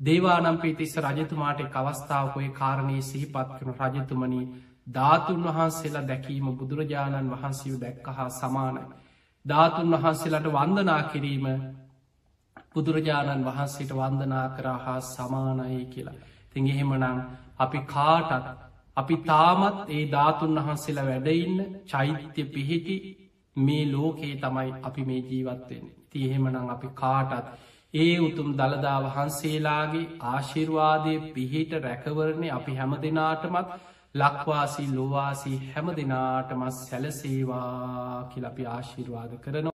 දේවානම් පිතිස්ස රජතුමාට අවස්ථාවකොය කාරණය සිහිපත් කන රජතුමනි ධාතුන් වහන්සේලා දැකීම බුදුරජාණන් වහන්සියු දැක්ක හා සමානයි. ධාතුන් වහන්සේලට වන්දනා කිරීම බුදුරජාණන් වහන්සේට වන්දනා කරා හා සමානයි කියලා. තිං එහෙමනං අපි කාටත් අපි තාමත් ඒ ධාතුන් වහන්සේලා වැඩඉන්න චෛත්‍ය පිහිටි මේ ලෝකයේ තමයි අපි මේ ජීවත්වෙන් තියහෙමනං අපි කාටත් ඒ උතුම් දළදා වහන්සේලාගේ ආශිර්වාදය පිහිට රැකවරණය අපි හැම දෙනාටමත් ලක්වාසී ලොවාසී හැම දෙනාටමත් සැලසේවා කියලපි ආශිර්වාද කරනවා.